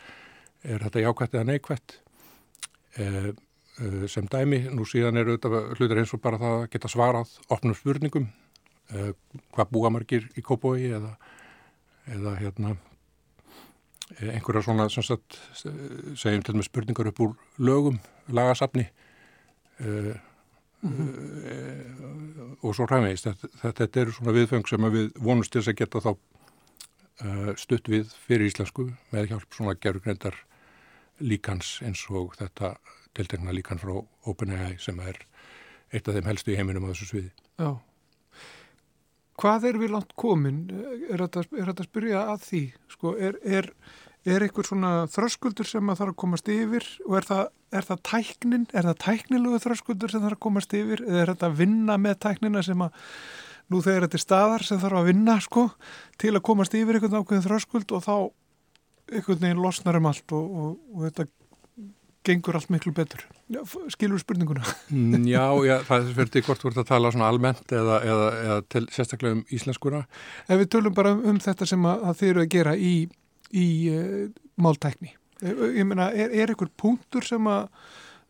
S5: er þetta jákvætt eða neikvætt eða Eh, sem dæmi. Nú síðan eru þetta hlutir eins og bara það að geta svarað opnum spurningum, uh, hvað búa margir í kópói eða, eða hérna, einhverja svona sagt, segjum til með spurningar upp úr lögum, lagasafni uh, og svo ræðmeist. Þetta, eru svona viðfeng sem við vonumst til að geta þá stutt við fyrir íslensku með hjálp svona gerðugrendar líkans eins og þetta tiltegna líkan frá OpenAI sem er eitt af þeim helstu í heiminum á þessu sviði. Já.
S2: Hvað er við langt komin? Er þetta að spyrja að því? Sko, er, er, er einhver svona þröskuldur sem að þarf að komast yfir og er það, er það tæknin? Er það tæknilegu þröskuldur sem þarf að komast yfir eða er þetta að vinna með tæknina sem að nú þegar þetta er staðar sem þarf að vinna sko til að komast yfir einhvern ákveðin þröskuld og þá einhvern veginn losnar um allt og, og, og þetta gengur allt miklu betur. Skilur spurninguna?
S5: Mm, já, já, það fyrir því hvort þú ert að tala svona almennt eða, eða, eða til, sérstaklega um íslenskuna.
S2: Ef við tölum bara um þetta sem að, að þið eru að gera í, í uh, máltækni. Ég meina, er, er einhver punktur sem að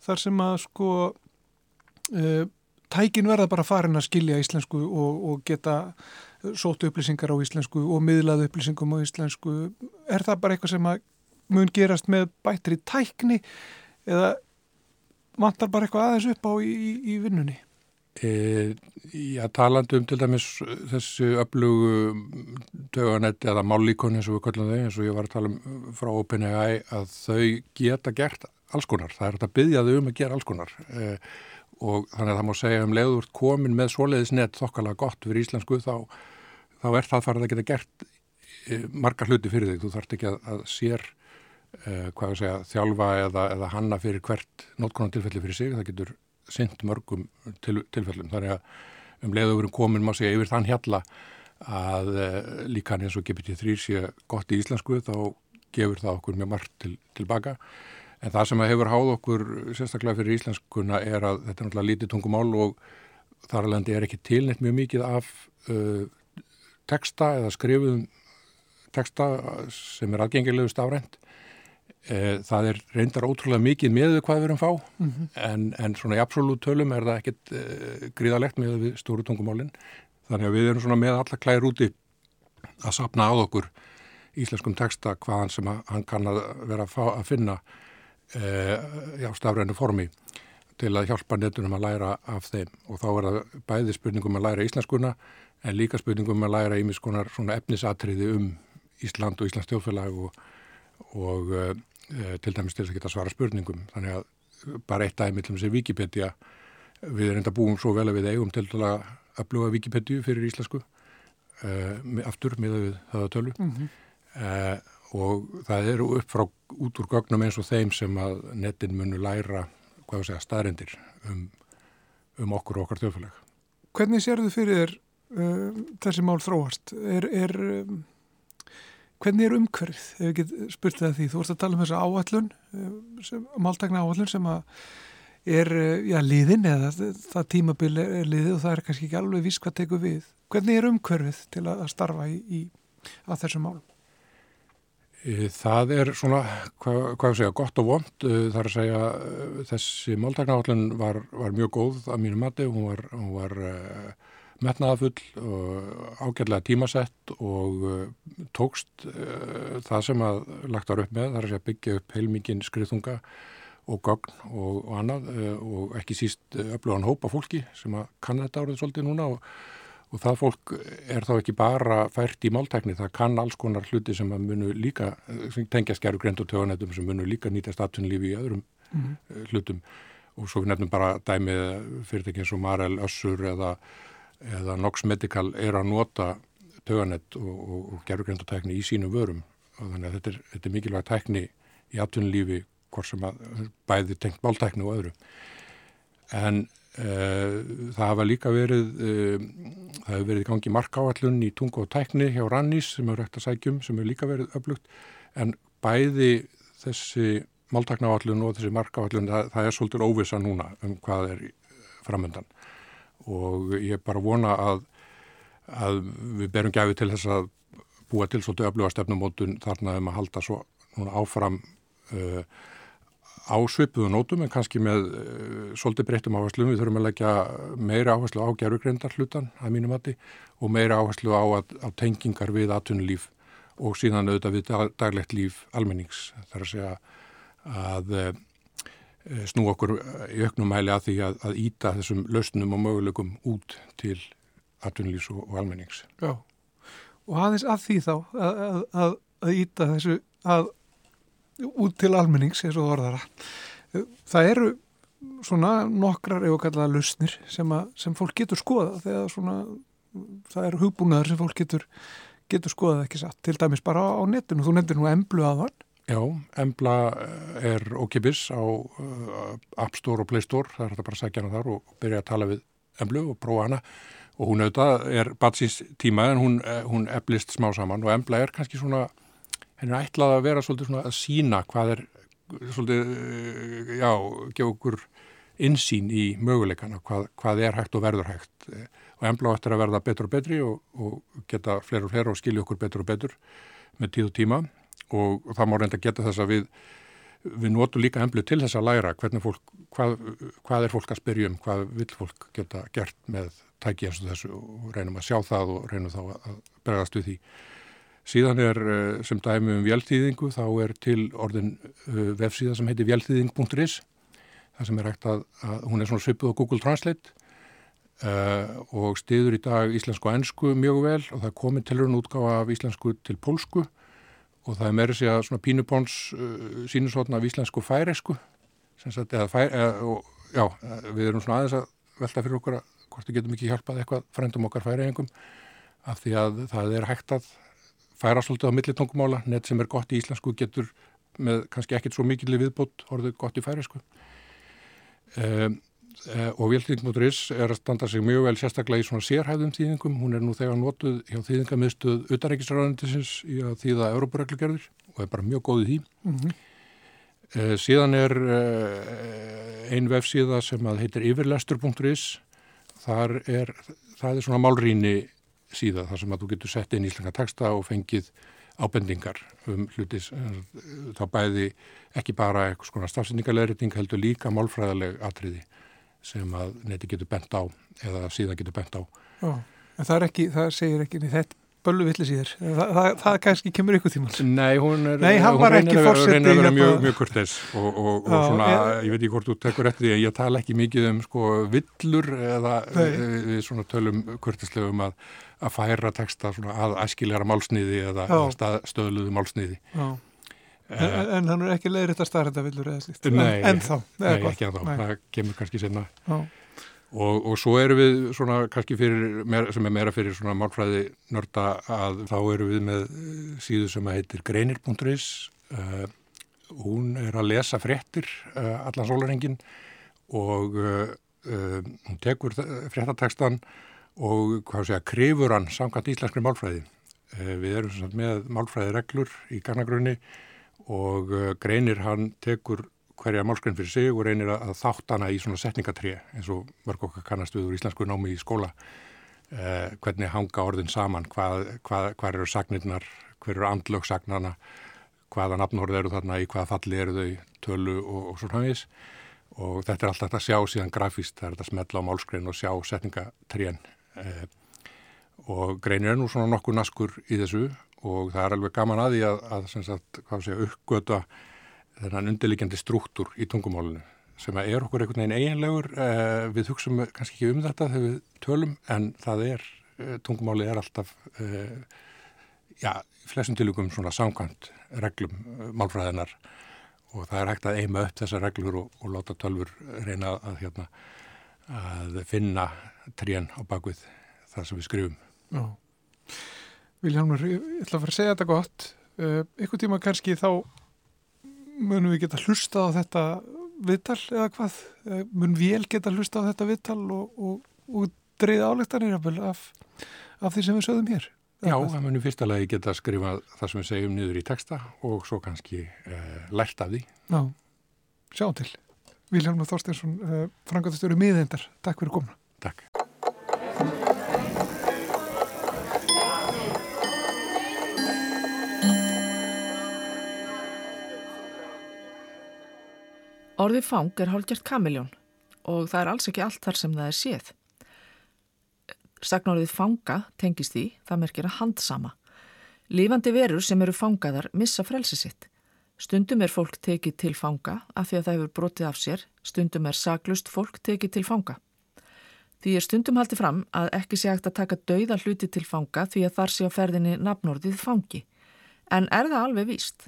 S2: þar sem að sko uh, tækin verða bara farin að skilja íslensku og, og geta sótu upplýsingar á íslensku og miðlaðu upplýsingum á íslensku. Er það bara eitthvað sem að mun gerast með bættri tækni eða vantar bara eitthvað aðeins upp á í, í vinnunni?
S5: E, já, talandu um til dæmis þessu öflugu döganett eða mállíkon eins og við kallum þau, eins og ég var að tala um frá OpenAI að þau geta gert alls konar, það er að byggja þau um að gera alls konar. E, og þannig að það má segja um leiður komin með svoleiðisnett þokkalega gott fyrir íslensku þá, þá er það farið að geta gert e, margar hluti fyrir þig, þú þarfst ekki að, að sér hvað að segja, þjálfa eða, eða hanna fyrir hvert nótkonan tilfelli fyrir sig, það getur synd mörgum til, tilfellum. Þannig að um leiðugurum komin má segja yfir þann hjalla að uh, líkan eins og GPT-3 sé gott í íslensku þá gefur það okkur mjög margt til, tilbaka. En það sem hefur háð okkur sérstaklega fyrir íslenskuna er að þetta er náttúrulega lítið tungumál og þar alveg er ekki tilnett mjög mikið af uh, texta eða skrifuðum texta sem er aðgengilegu stafrænt. Uh, það er reyndar ótrúlega mikið með við hvað við erum fá mm -hmm. en, en svona í absolutt tölum er það ekkit uh, gríðalegt með við stóru tungumálinn. Þannig að við erum svona með alla klæðir úti að sapna á okkur íslenskum texta hvaðan sem hann kann að vera að, fá, að finna uh, já, stafrænu formi til að hjálpa netunum að læra af þeim og þá er það bæði spurningum að læra íslenskuna en líka spurningum að læra ímiskonar svona efnisatriði um Ísland og Íslands tjóðfélag og, og til dæmis til þess að geta svara spurningum þannig að bara eitt dæmi til þess að Wikipedia við erum enda búin svo vel að við eigum til að upplúa Wikipedia fyrir íslensku uh, aftur með það að tölu mm -hmm. uh, og það eru upp frá út úr gögnum eins og þeim sem að netin munu læra hvað þú segja, staðrindir um, um okkur og okkar þjóðfélag.
S2: Hvernig sér þau fyrir þér uh, þessi mál þróast? Er, er, um, hvernig er umhverfið? Ef ekki spurt það því, þú vorst að tala um þessa áallun, máltegna áallun sem er, uh, já, liðin eða það tímabil er liðið og það er kannski ekki alveg viss hvað tekur við. Hvernig er umhverfið til að starfa í, í að þessu málum?
S5: E, það er svona, hvað, hvað segja, gott og vond. E, það er að segja, e, þessi máltæknaállun var, var mjög góð að mínu mati. Hún var, hún var metnaðafull og ágætlega tímasett og uh, tókst uh, það sem að lagt var upp með. Það er að byggja upp heilmikinn skriðtunga og gagn og, og annað og ekki síst öflugan hópa fólki sem að kann þetta árið svolítið núna og og það fólk er þá ekki bara fært í máltækni, það kann alls konar hluti sem að munu líka, sem tengja skjæru grend og töganættum sem munu líka nýta statunlífi í öðrum mm -hmm. hlutum og svo við nefnum bara dæmið fyrirtækið eins og Marel Össur eða, eða Nox Medical er að nota töganætt og, og, og gerur grend og tækni í sínum vörum. Og þannig að þetta er, þetta er mikilvæg tækni í atunlífi hvort sem að bæði tengt máltækni og öðru. En Eh, það hafa líka verið, eh, það hefur verið gangi markáallun í tungu og tækni hjá Rannís sem hefur rægt að sækjum sem hefur líka verið öflugt. En bæði þessi máltaknaáallun og þessi markáallun það, það er svolítið óvisa núna um hvað er framöndan og ég er bara vona að, að við berum gæfi til þess að búa til svolítið öfluga stefnumótun þarna um að halda svo núna áfram uh, á svipuðu nótum en kannski með uh, svolítið breyttum áherslum. Við þurfum að leggja meira áherslu á gerðugreindar hlutan að mínum mati og meira áherslu á, að, á tengingar við aðtunulíf og síðan auðvitað við daglegt líf almennings. Það er að segja að uh, snú okkur í auknum mæli að því að, að íta þessum lausnum og möguleikum út til aðtunulífs og, og almennings.
S2: Já, og aðeins að því þá að, að íta þessu að út til almennings eins og orðara það. Eru svona nokkrar ef að kalla það lusnir sem, að, sem fólk getur skoða þegar svona það eru hugbúnaður sem fólk getur getur skoðað ekki satt, til dæmis bara á, á netinu þú nefndir nú Emblu aðvann
S5: Já, Embla er okkipis á uh, App Store og Play Store. Það er þetta bara að segja hana þar og byrja að tala við Emblu og prófa hana. Og hún auðvitað er batsins tíma en hún, uh, hún eblist smá saman. Og Embla er kannski svona henni er ætlað að vera svolítið svona að sína hvað er svolítið, eh, já, gefa okkur insýn í möguleikana, hvað, hvað er hægt og verður hægt. Og ennblá eftir að verða betur og betri og, og geta fleira og fleira og skilja okkur betur og betur með tíð og tíma og, það má reynda geta þess að við við notum líka ennblu til þess að læra fólk, hvað, hvað er fólk að spyrja um, hvað vil fólk geta gert með tæki eins og þessu og reynum að sjá það og reynum þá að bregðast við því Síðan er eh, sem dæmi um vjálþýðingu, þá er til orðin uh, vefsíða sem heitir vjálþýðing.is. Það sem er hægt að, að hún er svona svipuð á Google Translate uh, og stiður í dag íslensku og ennsku mjög vel og það er komið til raun útgáfa af íslensku til pólsku og það er meira að svona pínupóns uh, sínusotna af íslensku færesku. Sagt, fæ, og, já, við erum svona aðeins að velta fyrir okkur að hvort við getum ekki hjálpað eitthvað frendum okkar færeingum af því að það er hægt að færa svolítið á millitungumála, nett sem er gott í íslensku getur með kannski ekkert svo mikil viðbót orðið gott í færisku um, e, og vildþýðing.is er að standa sig mjög vel sérstaklega í svona sérhæðum þýðingum, hún er nú þegar notuð hjá þýðingamiðstuð utanreikisræðandisins í að þýða Európareglugerður og er bara mjög góðið því. Mm -hmm. Uh, síðan er uh, ein vefsíða sem að heitir yfirlestur.is þar er, það er svona málrýni síða þar sem að þú getur sett inn íslenska texta og fengið ábendingar um hlutis þá bæði ekki bara eitthvað svona stafsendingarleiriting heldur líka málfræðaleg atriði sem að neti getur bent á eða síðan getur bent á.
S2: Já, en það er ekki, það segir ekki þetta böllu villis í þér. Það, það, það kannski kemur ykkur tíma.
S5: Nei, hún er,
S2: Nei,
S5: hún
S2: reynir að vera,
S5: vera mjög, mjög kurteis og, og, og Já, svona, ég, ég veit ekki hvort þú tekur eftir því að ég tala ekki mikið um sko villur eða við svona tölum kurtislega um að, að færa texta svona að æskiljara málsniði eða stað, stöðluðu málsniði. Já.
S2: En, en hann er ekki leiðir þetta starrenda villur eða slíkt?
S5: Nei,
S2: en, þá,
S5: nei, ekki en þá, það kemur kannski senna. Og, og svo eru við svona kannski fyrir, sem er meira fyrir svona málfræði nörda að þá eru við með eh, síðu sem heitir greinir.is uh, hún er að lesa fréttir uh, allan sólarhengin og uh, hún tekur fréttatekstan og hvað segja, krifur hann samkvæmt íslenskri málfræði. Við erum með málfræði reglur í garnagrunni og greinir hann tekur hverja málskrein fyrir sig og reynir að þátt hana í svona setningatré eins og mörg okkar kannast við úr íslensku námi í skóla. Eh, hvernig hanga orðin saman hvað, hvað, hvað eru sagnirnar hver eru andlögsagnana hvaða nafnórið eru þarna í hvaða falli eru þau tölu og, og svona hafis og þetta er alltaf að sjá síðan grafíst það er að smetla á málskrein og sjá setningatrén. Eh, og greinir er nú svona nokkuð naskur í þessu og það er alveg gaman að því að, að, að, að uppgöta þennan undirlikjandi struktúr í tungumálinu sem er okkur einhvern veginn eiginlegur. Eh, við hugsaum kannski ekki um þetta þegar við tölum en það er eh, tungumáli er alltaf eh, já, flestum tilugum svona samkvæmt reglum eh, málfræðinar og það er hægt að eima upp þessar reglur og, og láta tölfur reyna að, hérna, að finna trén á bakvið það sem við skrifum. Já.
S2: Viljálmur, ég ætla að fara að segja þetta gott ykkur tíma kannski þá munum við geta hlusta á þetta viðtal eða hvað? Eh, munum við geta hlusta á þetta viðtal og, og, og dreyða áleiktanir af, af því sem við sögum hér?
S5: Já, það munum fyrsta lagi geta að skrifa það sem við segjum niður í texta og svo kannski eh, lært af því.
S2: Já, sjáum til. Vilhelm Þorsteinsson, eh, frangatastöru miðeindar. Takk fyrir komna.
S5: Takk.
S1: Orðið fang er hálfgjört kamiljón og það er alls ekki allt þar sem það er séð. Sagnorðið fanga tengist því, það merkir að handsama. Lífandi verur sem eru fangaðar missa frelsi sitt. Stundum er fólk tekið til fanga af því að það hefur brotið af sér, stundum er saglust fólk tekið til fanga. Því er stundum haldið fram að ekki sé hægt að taka dauða hluti til fanga því að þar sé á ferðinni nafnorðið fangi. En er það alveg víst?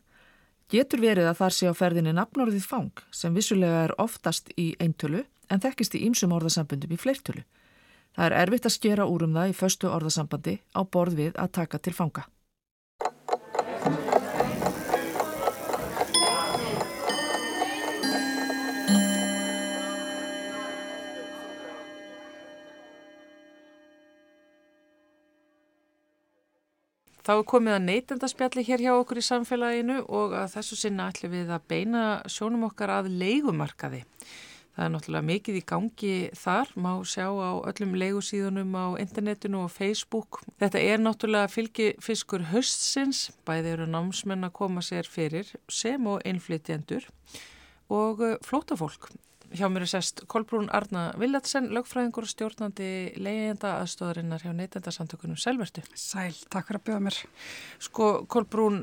S1: Getur verið að þar sé á ferðinni nafnorðið fang sem vissulega er oftast í eintölu en þekkist í ýmsum orðasambundum í fleirtölu. Það er erfitt að skera úr um það í föstu orðasambandi á borð við að taka til fanga. Þá er komið að neytendaspjalli hér hjá okkur í samfélaginu og að þessu sinna ætlum við að beina sjónum okkar að leigumarkaði. Það er náttúrulega mikið í gangi þar, má sjá á öllum leigusíðunum á internetinu og Facebook. Þetta er náttúrulega fylgifiskur höstsins, bæði eru námsmenn að koma sér fyrir sem og innflytjendur og eh, flótafólk. Hjá mér er sest Kolbrún Arna Villatsen, lögfræðingur og stjórnandi leiðenda aðstóðarinnar hjá neytendasamtökunum Selvertu.
S6: Sæl, takk fyrir að bjóða mér.
S1: Sko Kolbrún,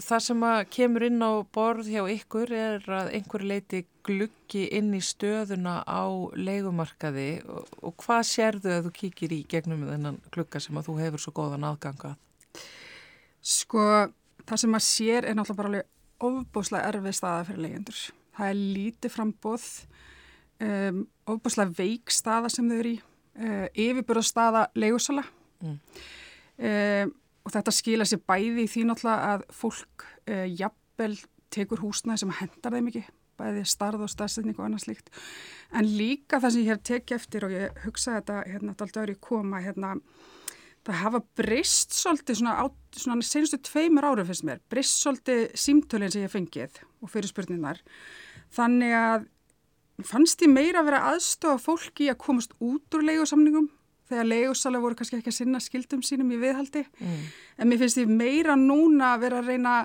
S1: það sem að kemur inn á borð hjá ykkur er að einhverju leiti gluggi inn í stöðuna á leigumarkaði og, og hvað sérðu að þú kíkir í gegnum þennan glugga sem að þú hefur svo góðan aðganga?
S6: Sko, það sem að sér er náttúrulega bara alveg ofbúslega erfið staða fyrir leyendur. Það er lítið frambóð um, ofbúslega veik staða sem þau eru í, uh, yfirbúra staða leigusala mm. um, og þetta skila sér bæði í því náttúrulega að fólk uh, jafnvel tekur húsnaði sem hendar þeim ekki, bæði starð og staðsetning og annað slíkt, en líka það sem ég hef tekið eftir og ég hugsaði þetta hérna alltaf öru koma hérna það hafa breyst svolítið svona, á, svona senustu tveimur árum fyrst mér, breyst svolítið símtölinn sem ég fengið og fyrir spurningar. Þannig að fannst ég meira að vera aðstofa fólki að komast út úr leigusamningum þegar leigusalega voru kannski ekki að sinna skildum sínum í viðhaldi. Mm. En mér finnst ég meira núna að vera að reyna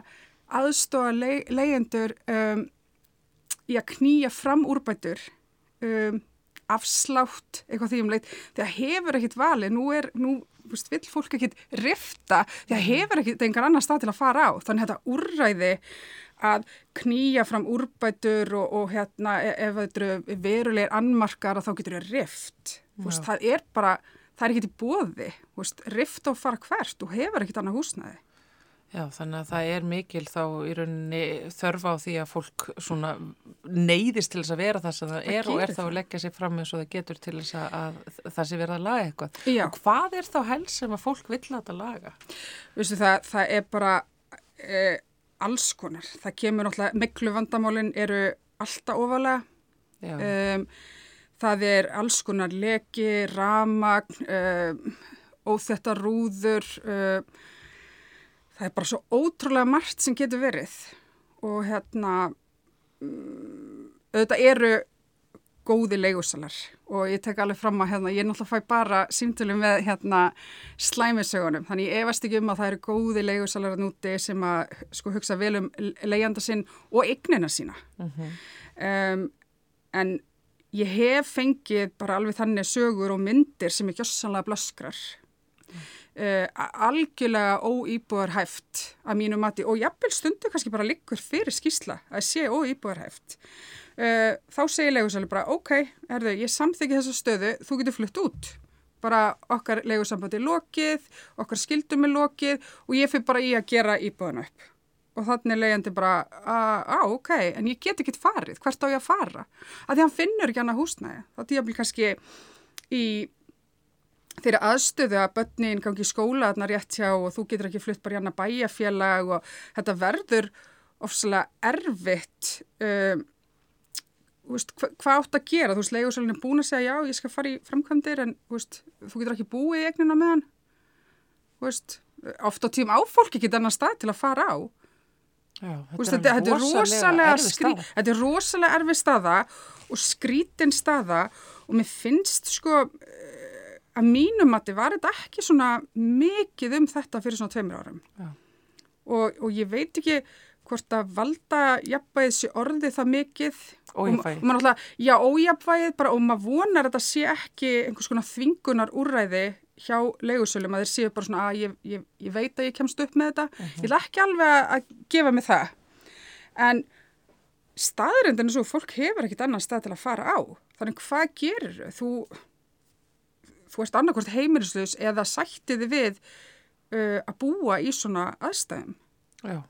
S6: aðstofa le leyendur um, í að knýja fram úrbætur um, afslátt, eitthvað því um leitt því að hefur ekkit vali, nú er nú veist, vill fólk ekkit rifta því að hefur ekkit einhver annar stað til að fara á þannig að þetta úrræði að knýja fram úrbætur og, og hérna e, ef þetta eru verulegir annmarkar að þá getur það rift veist, það er bara, það er ekkit í bóði rift og fara hvert og hefur ekkit annað húsnaði
S1: Já, þannig að það er mikil þá í rauninni þörfa á því að fólk svona neyðist til þess að vera það sem það, það er og er þá að leggja sér fram eins og það getur til þess að það sé verða að laga eitthvað. Já. Og hvað er þá helst sem að fólk vill að það laga?
S6: Vistu það, það er bara e, alls konar. Það kemur náttúrulega, miklu vandamálinn eru alltaf ofalega. Um, það er alls konar leki, ramagn, um, óþetta rúður, um, það er bara svo ótrúlega margt sem getur verið og hérna um, auðvitað eru góði leigusalar. Og ég tek alveg fram að hérna, ég náttúrulega fæ bara símtölu með hérna slæmisögunum þannig ég efast ekki um að það eru góði leigusalar að núti sem að sko hugsa vel um leigjanda sinn og eignina sína. Uh -huh. um, en ég hef fengið bara alveg þannig sögur og myndir sem er gjössanlega blaskrar Uh, algjörlega óýbúarhæft að mínu mati og jafnvel stundu kannski bara liggur fyrir skísla að sé óýbúarhæft uh, þá segir leigursæli bara ok, erðu, ég samþyggi þessa stöðu þú getur flutt út. Bara okkar leigursambandi er lokið okkar skildum er lokið og ég fyrir bara í að gera íbúðan upp. Og þannig er leiðandi bara að ok, en ég get ekki farið, hvert á ég að fara? Að því hann finnur ekki annað húsnæði. Þá ég kannski í þeirra aðstöðu að börnin gangi í skóla þarna rétt hjá og þú getur ekki flutt bara hérna bæjafélag og þetta verður ofsalega erfitt um, veist, hva, hvað átt að gera? Þú veist, leigusalinn er búin að segja já, ég skal fara í framkvæmdir en veist, þú getur ekki búið í egnina með hann. Veist, ofta á tím á fólk ekki þennan stað til að fara á.
S1: Já, þetta, þetta,
S6: er rosalega skrí, þetta er rosalega erfið staða og skrítin staða og mér finnst sko að mínum að þið var þetta ekki svona mikið um þetta fyrir svona tveimur árum. Og, og ég veit ekki hvort að valda jafnvægið sé orðið það mikið
S1: Ójafvægið.
S6: Og, og já, ójafvægið bara og maður vonar að þetta sé ekki einhvers konar þvingunar úrræði hjá leigusölum að þeir séu bara svona að ég, ég, ég veit að ég kemst upp með þetta. Uh -huh. Ég vil ekki alveg að gefa mig það. En staðrindin er svo, fólk hefur ekkit annan stað til að fara á. Þannig hvað gerir? Þú þú ert annarkvæmt heimilislaus eða sættiði við uh, að búa í svona aðstæðum.
S1: Já,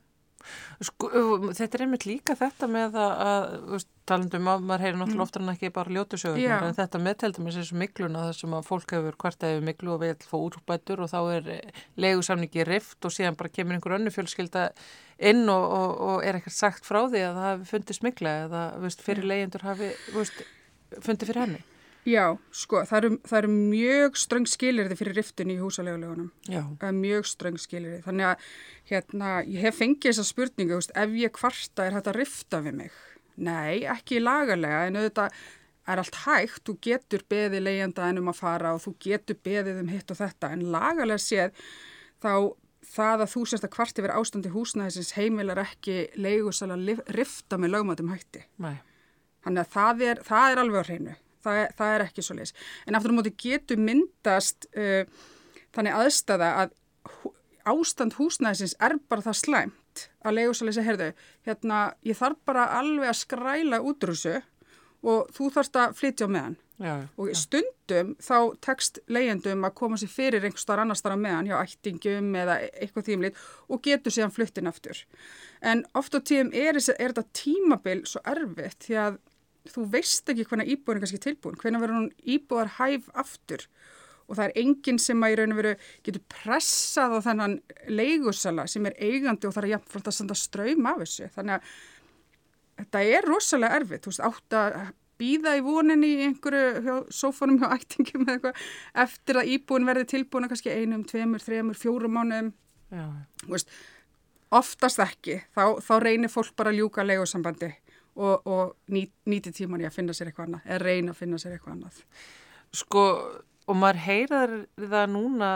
S1: sko, þetta er einmitt líka þetta með að, að talandum að maður heyri náttúrulega mm. oftar en ekki bara ljótusögunar, en þetta meðteldur með þessu mikluna þessum að fólk hefur hvert eða miklu og vil fá útbætur og þá er legusamningi rift og síðan bara kemur einhver önnu fjölskylda inn og, og, og er ekkert sagt frá því að það hafi fundist mikla eða veist, fyrir leyendur hafi veist, fundið fyrir henni.
S6: Já, sko, það eru, það eru mjög ströng skilirði fyrir riftin í húsalegulegunum.
S1: Já.
S6: Mjög ströng skilirði. Þannig að, hérna, ég hef fengið þessa spurningu, veist, ef ég kvarta er að rifta við mig? Nei, ekki lagalega, en auðvitað er allt hægt, þú getur beðið leiðanda en um að fara og þú getur beðið um hitt og þetta, en lagalega séð þá það að þú sérst að kvarti verið ástandi húsnæðisins heimilar ekki leigusal að rifta með lögmatum hætti.
S1: Nei.
S6: Þannig að það er, það er alveg á hreinu það, það er ekki svo leiðis. En aftur á móti getur myndast uh, þannig aðstæða að ástand húsnæðisins er bara það slæmt að leiðusalið sé, heyrðu, hérna, ég þarf bara alveg að skræla útrúsu og þú þarfst að flytja á meðan.
S1: Já,
S6: og
S1: já.
S6: stundum þá tekst leiðendum að koma sér fyrir einhver starf annar starf meðan hjá ættingum eða eitthvað tímlít og getur síðan flyttin aftur. En oft á tíum er, er þetta tímabil svo erfitt því að þú veist ekki hvernig íbúin er kannski tilbúin, hvernig verður hún íbúar hæf aftur? Og það er enginn sem að í raun og veru getur pressað á þennan leigusala sem er eigandi og það er jafnframt að senda ströym af þessu. Þannig að þetta er rosalega erfitt, þú veist, átt að býða í voninni í einhverju hjá, sófanum hjá ættingum eða eitthvað eftir að íbúin verði tilbúin að kannski einum, tveimur, þreimur, fjórum veist, oftast ekki. Þá, þá reynir fólk bara að ljúka legosambandi og, og ný, nýti tíman í að finna sér eitthvað annað eða reyna að finna sér eitthvað annað.
S1: Sko Og maður heyrar það núna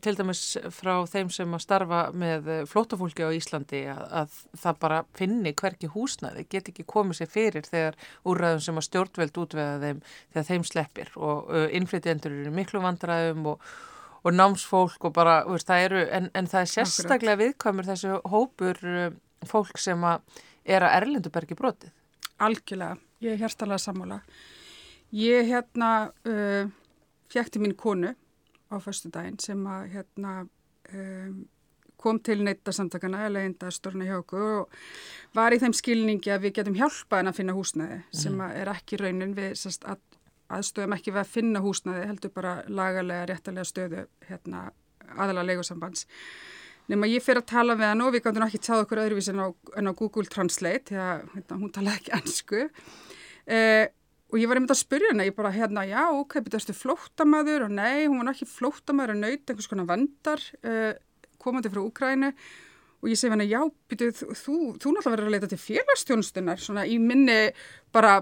S1: til dæmis frá þeim sem að starfa með flótafólki á Íslandi að, að það bara finni hverki húsnaði, get ekki komið sér fyrir þegar úrræðum sem að stjórnveld útveða þeim þegar þeim sleppir. Og uh, innflytjendur eru miklu vandræðum og, og námsfólk og bara, veist, það eru, en, en það er sérstaklega viðkvæmur þessu hópur uh, fólk sem að er að Erlendubergi brotið.
S6: Algjörlega, ég er hérstalega sammála. Ég hérna... Uh, fjækti mín konu á förstu daginn sem að hérna um, kom til neittasamtakana eða legindaðstórna hjá okkur og var í þeim skilningi að við getum hjálpað henn að finna húsnæði mm. sem mhm. er ekki raunin við sest, að, aðstöðum ekki við að finna húsnæði heldur bara lagalega, réttalega stöðu hérna, aðalega legosambands nema ég fyrir að tala við hann og við gætum ekki tjáð okkur öðruvís en á, en á Google Translate því að hérna, hún talaði ekki ennsku eh, Og ég var einmitt að spyrja henni, ég bara hérna, já, ok, betur þú flóttamæður og nei, hún var ekki flóttamæður að nöyta einhvers konar vendar uh, komandi frá Úkrænu og ég segi henni, já, betur þú, þú, þú náttúrulega verður að leita til félagstjónstunar, svona í minni bara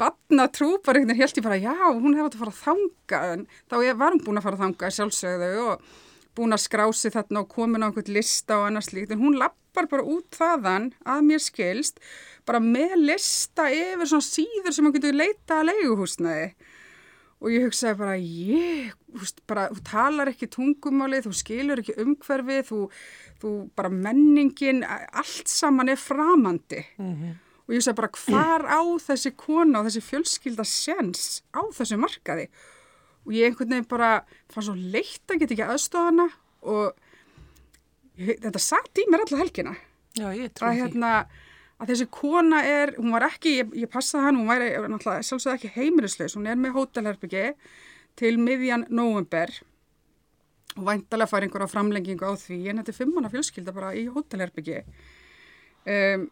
S6: batna trú, bara einhvern veginn held ég bara, já, hún hefði átt að fara að þanga, en þá var hún búin að fara að þanga sjálfsögðu og búin að skrási þarna og komin á einhvern lista og annars líkt, en hún lappar bara út þaðan að mér skilst bara með lista yfir svona síður sem maður getur leita að leiguhúsnaði og ég hugsaði bara ég, bara, þú talar ekki tungumálið, þú skilur ekki umhverfið, þú, þú bara menningin, allt saman er framandi. Mm -hmm. og ég hugsaði bara hvar á þessi kona og þessi fjölskylda sens á þessu markaði og ég einhvern veginn bara fann svo leitt að geta ekki aðstofana og ég, þetta satt í mér alla helgina.
S1: Já, ég trú því.
S6: hérna, að þessi kona er, hún var ekki, ég, ég passaði hann, hún væri náttúrulega sjálfsögð ekki heimilislaus, hún er með hótelherbyggi til miðjan november og væntalega fær einhverja framlengingu á því, en þetta er fimm manna fjölskylda bara í hótelherbyggi. Um,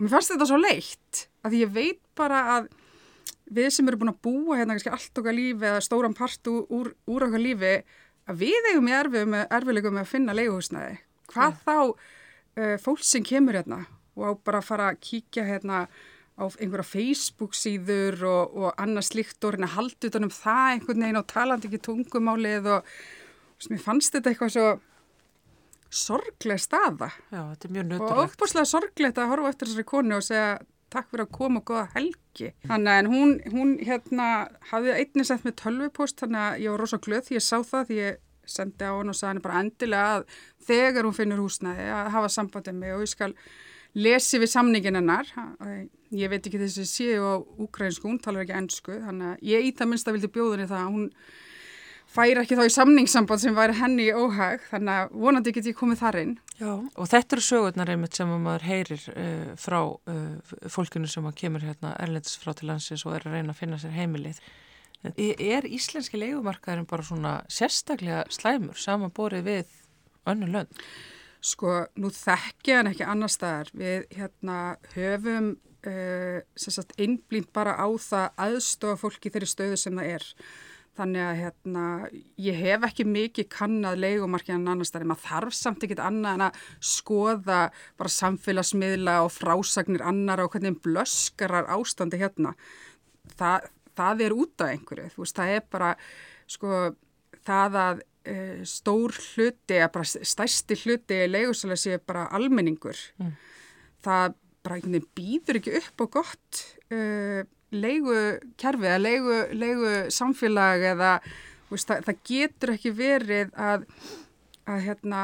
S6: mér fannst þetta svo leitt, að ég veit bara að við sem eru búin að búa hérna kannski allt okkar lífi eða stóran part úr, úr okkar lífi, að við eigum í erfiðlegum með að finna leiguhúsnaði. Hvað ja. þá uh, fólk sem kemur hérna og á bara að fara að kíkja hérna á einhverja Facebook síður og, og annars líkt og hérna haldi utanum það einhvern veginn og talandi ekki tungumálið og, og mér fannst þetta eitthvað svo sorgleg staða
S1: Já, þetta er mjög nötturlegt
S6: og óbúslega sorglegt að horfa eftir þessari konu og segja takk fyrir að koma og goða helgi. Þannig að hún, hún hérna hafði einnig sett með tölvupost þannig að ég var rosa glöð því ég sá það því ég sendi á hann og sagði hann bara endilega að þegar hún finnur húsnæði að hafa sambandið mig og ég skal lesi við samningin hennar. Ég veit ekki þessi séu á ukrainsku, hún talar ekki ennsku þannig að ég í það minnst að vildi bjóðinni það að hún færi ekki þá í samningssamband sem væri henni í óhag þannig að vonandi get ég komið þar inn
S1: Já, og þetta eru sögurnar einmitt sem maður heyrir uh, frá uh, fólkinu sem kemur hérna erlendis frá til landsins og er að reyna að finna sér heimilið Er íslenski leikumarkaðurinn bara svona sérstaklega slæmur samanborið við önnu lönd?
S6: Sko, nú þekkja en ekki annar staðar. Við hérna höfum uh, einblínt bara á það aðstofa fólki þeirri stöðu sem það er. Þannig að hérna, ég hef ekki mikið kannad leikumarkið en annar staðar. Maður þarf samt ekkit annað en að skoða bara samfélagsmiðla og frásagnir annar og hvernig blöskarar ástandi hérna. Það, það er út af einhverju. Þú veist, það er bara, sko, það að uh, stór hluti, eða bara stærsti hluti leigusalega sé bara almenningur. Mm. Það bara einhvern veginn býður ekki upp á gott uh, leigukerfi eða leigu, leigu samfélag eða veist, það, það getur ekki verið að, að hérna,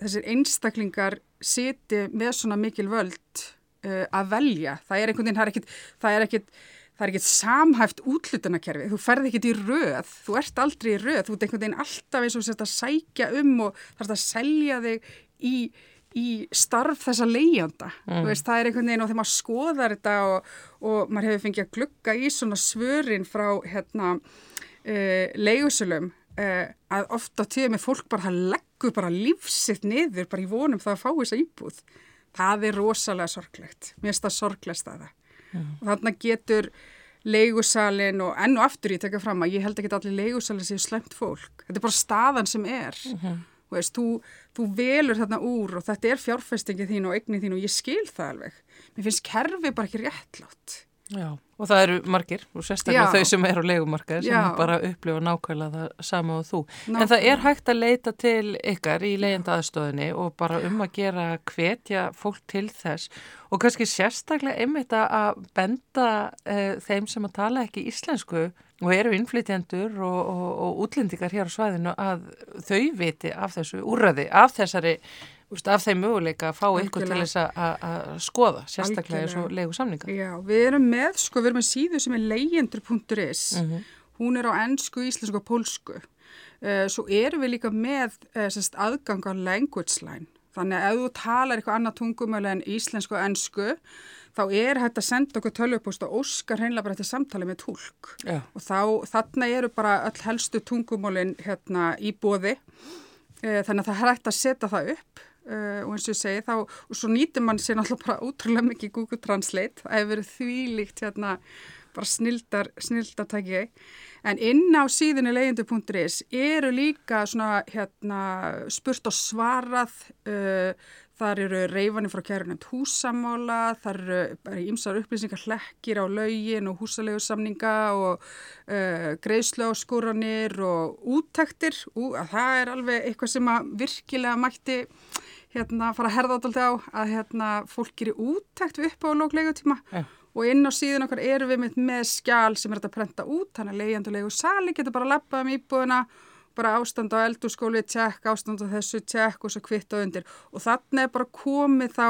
S6: þessir einstaklingar siti með svona mikil völd uh, að velja. Það er einhvern veginn, það er ekkit, það er ekkit það er ekkert samhæft útlutunakerfi, þú ferð ekkert í röð, þú ert aldrei í röð, þú ert einhvern veginn alltaf eins og sérst að sækja um og þarfst að selja þig í, í starf þessa leiðjanda, mm. það er einhvern veginn og þegar maður skoðar þetta og, og maður hefur fengið að glugga í svona svörin frá hérna, uh, leiðusulum uh, að ofta tíða með fólk bara það leggur bara lífsitt niður bara í vonum það að fá þessa íbúð, það er rosalega sorglegt, mér finnst það sorglegst að það. Já. og þarna getur leigusalinn og enn og aftur ég tekja fram að ég held ekki allir leigusalinn séu slemt fólk. Þetta er bara staðan sem er. Mm -hmm. Veist, þú, þú velur þarna úr og þetta er fjárfestingið þín og eignið þín og ég skil það alveg. Mér finnst kerfi bara ekki réttlátt.
S1: Já, og það eru margir og sérstaklega Já. þau sem eru á legumarkaði sem Já. bara upplifa nákvæmlega það sama og þú. Nákvæmlega. En það er hægt að leita til ykkar í leiðenda aðstofinni og bara um að gera hvetja fólk til þess og kannski sérstaklega einmitt að benda uh, þeim sem að tala ekki íslensku og eru innflytjendur og, og, og útlendingar hér á svæðinu að þau viti af þessu úrraði, af þessari Úst, af þeim möguleika að fá ykkur til þess að skoða, sérstaklega eins og leiðu samninga.
S6: Já, við erum með, sko, við erum með síðu sem er leyendur.is, uh -huh. hún er á ennsku, íslensku og pólsku. Uh, svo erum við líka með uh, sérst, aðgang á language line, þannig að ef þú talar eitthvað annað tungumölu en íslensku og ennsku, þá er hægt að senda okkur tölvupóst og óskar hreinlega bara þetta samtali með tólk. Já. Og þá, þarna eru bara öll helstu tungumólin hérna í bóði, uh, þannig að það er hægt að setja það upp Uh, og eins og ég segi þá, og svo nýtir mann sér náttúrulega bara útrúlega mikið Google Translate. Það hefur verið þvílíkt hérna bara snildar, snildartæki. En inn á síðinu leyendu.is eru líka svona hérna spurt og svarað. Uh, þar eru reyfanir frá kærunum húsamála, þar eru ímsar upplýsingar hlekkir á laugin og húsalegusamninga og uh, greiðslu á skúranir og úttektir, Ú, það er alveg eitthvað sem að virkilega mætti hérna fara að herða átaldi á að hérna fólk gerir úttækt við upp á lóklegu tíma yeah. og inn á síðan okkar erum við með, með skjál sem er að prenta út, þannig að leiðandulegu sali getur bara að lappa um íbúðuna bara ástand á eldurskóli, tjekk, ástand á þessu tjekk og svo kvitt á undir og þannig er bara komið þá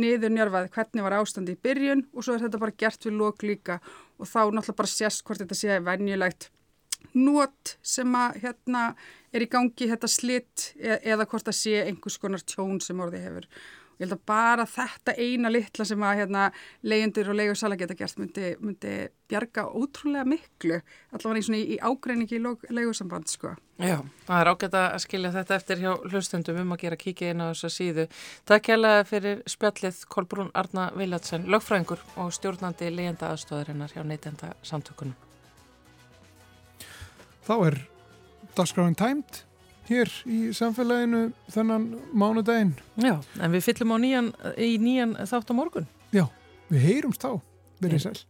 S6: niður njörfað hvernig var ástandi í byrjun og svo er þetta bara gert við lók líka og þá náttúrulega bara sést hvort þetta sé venjulegt nót sem að hérna er í gangi þetta slitt eða, eða hvort það sé einhvers konar tjón sem orði hefur. Ég held að bara þetta eina litla sem að hérna, leyendur og leigursala geta gert myndi, myndi bjarga ótrúlega miklu allavega í, í ágreiningi í leigursamband sko.
S1: Já, það er ágætt að skilja þetta eftir hjá hlustundum um að gera kíkja inn á þessa síðu. Takk kærlega fyrir spjallið Kolbrún Arna Viljatsen, lögfræðingur og stjórnandi leyenda aðstóðarinnar hjá neytenda samtökunum.
S2: Þá er dagskráin tæmt hér í samfélaginu þennan mánudaginn.
S1: Já, en við fyllum á nýjan, í nýjan þátt á morgun.
S2: Já, við heyrumst þá. Verðið sæl.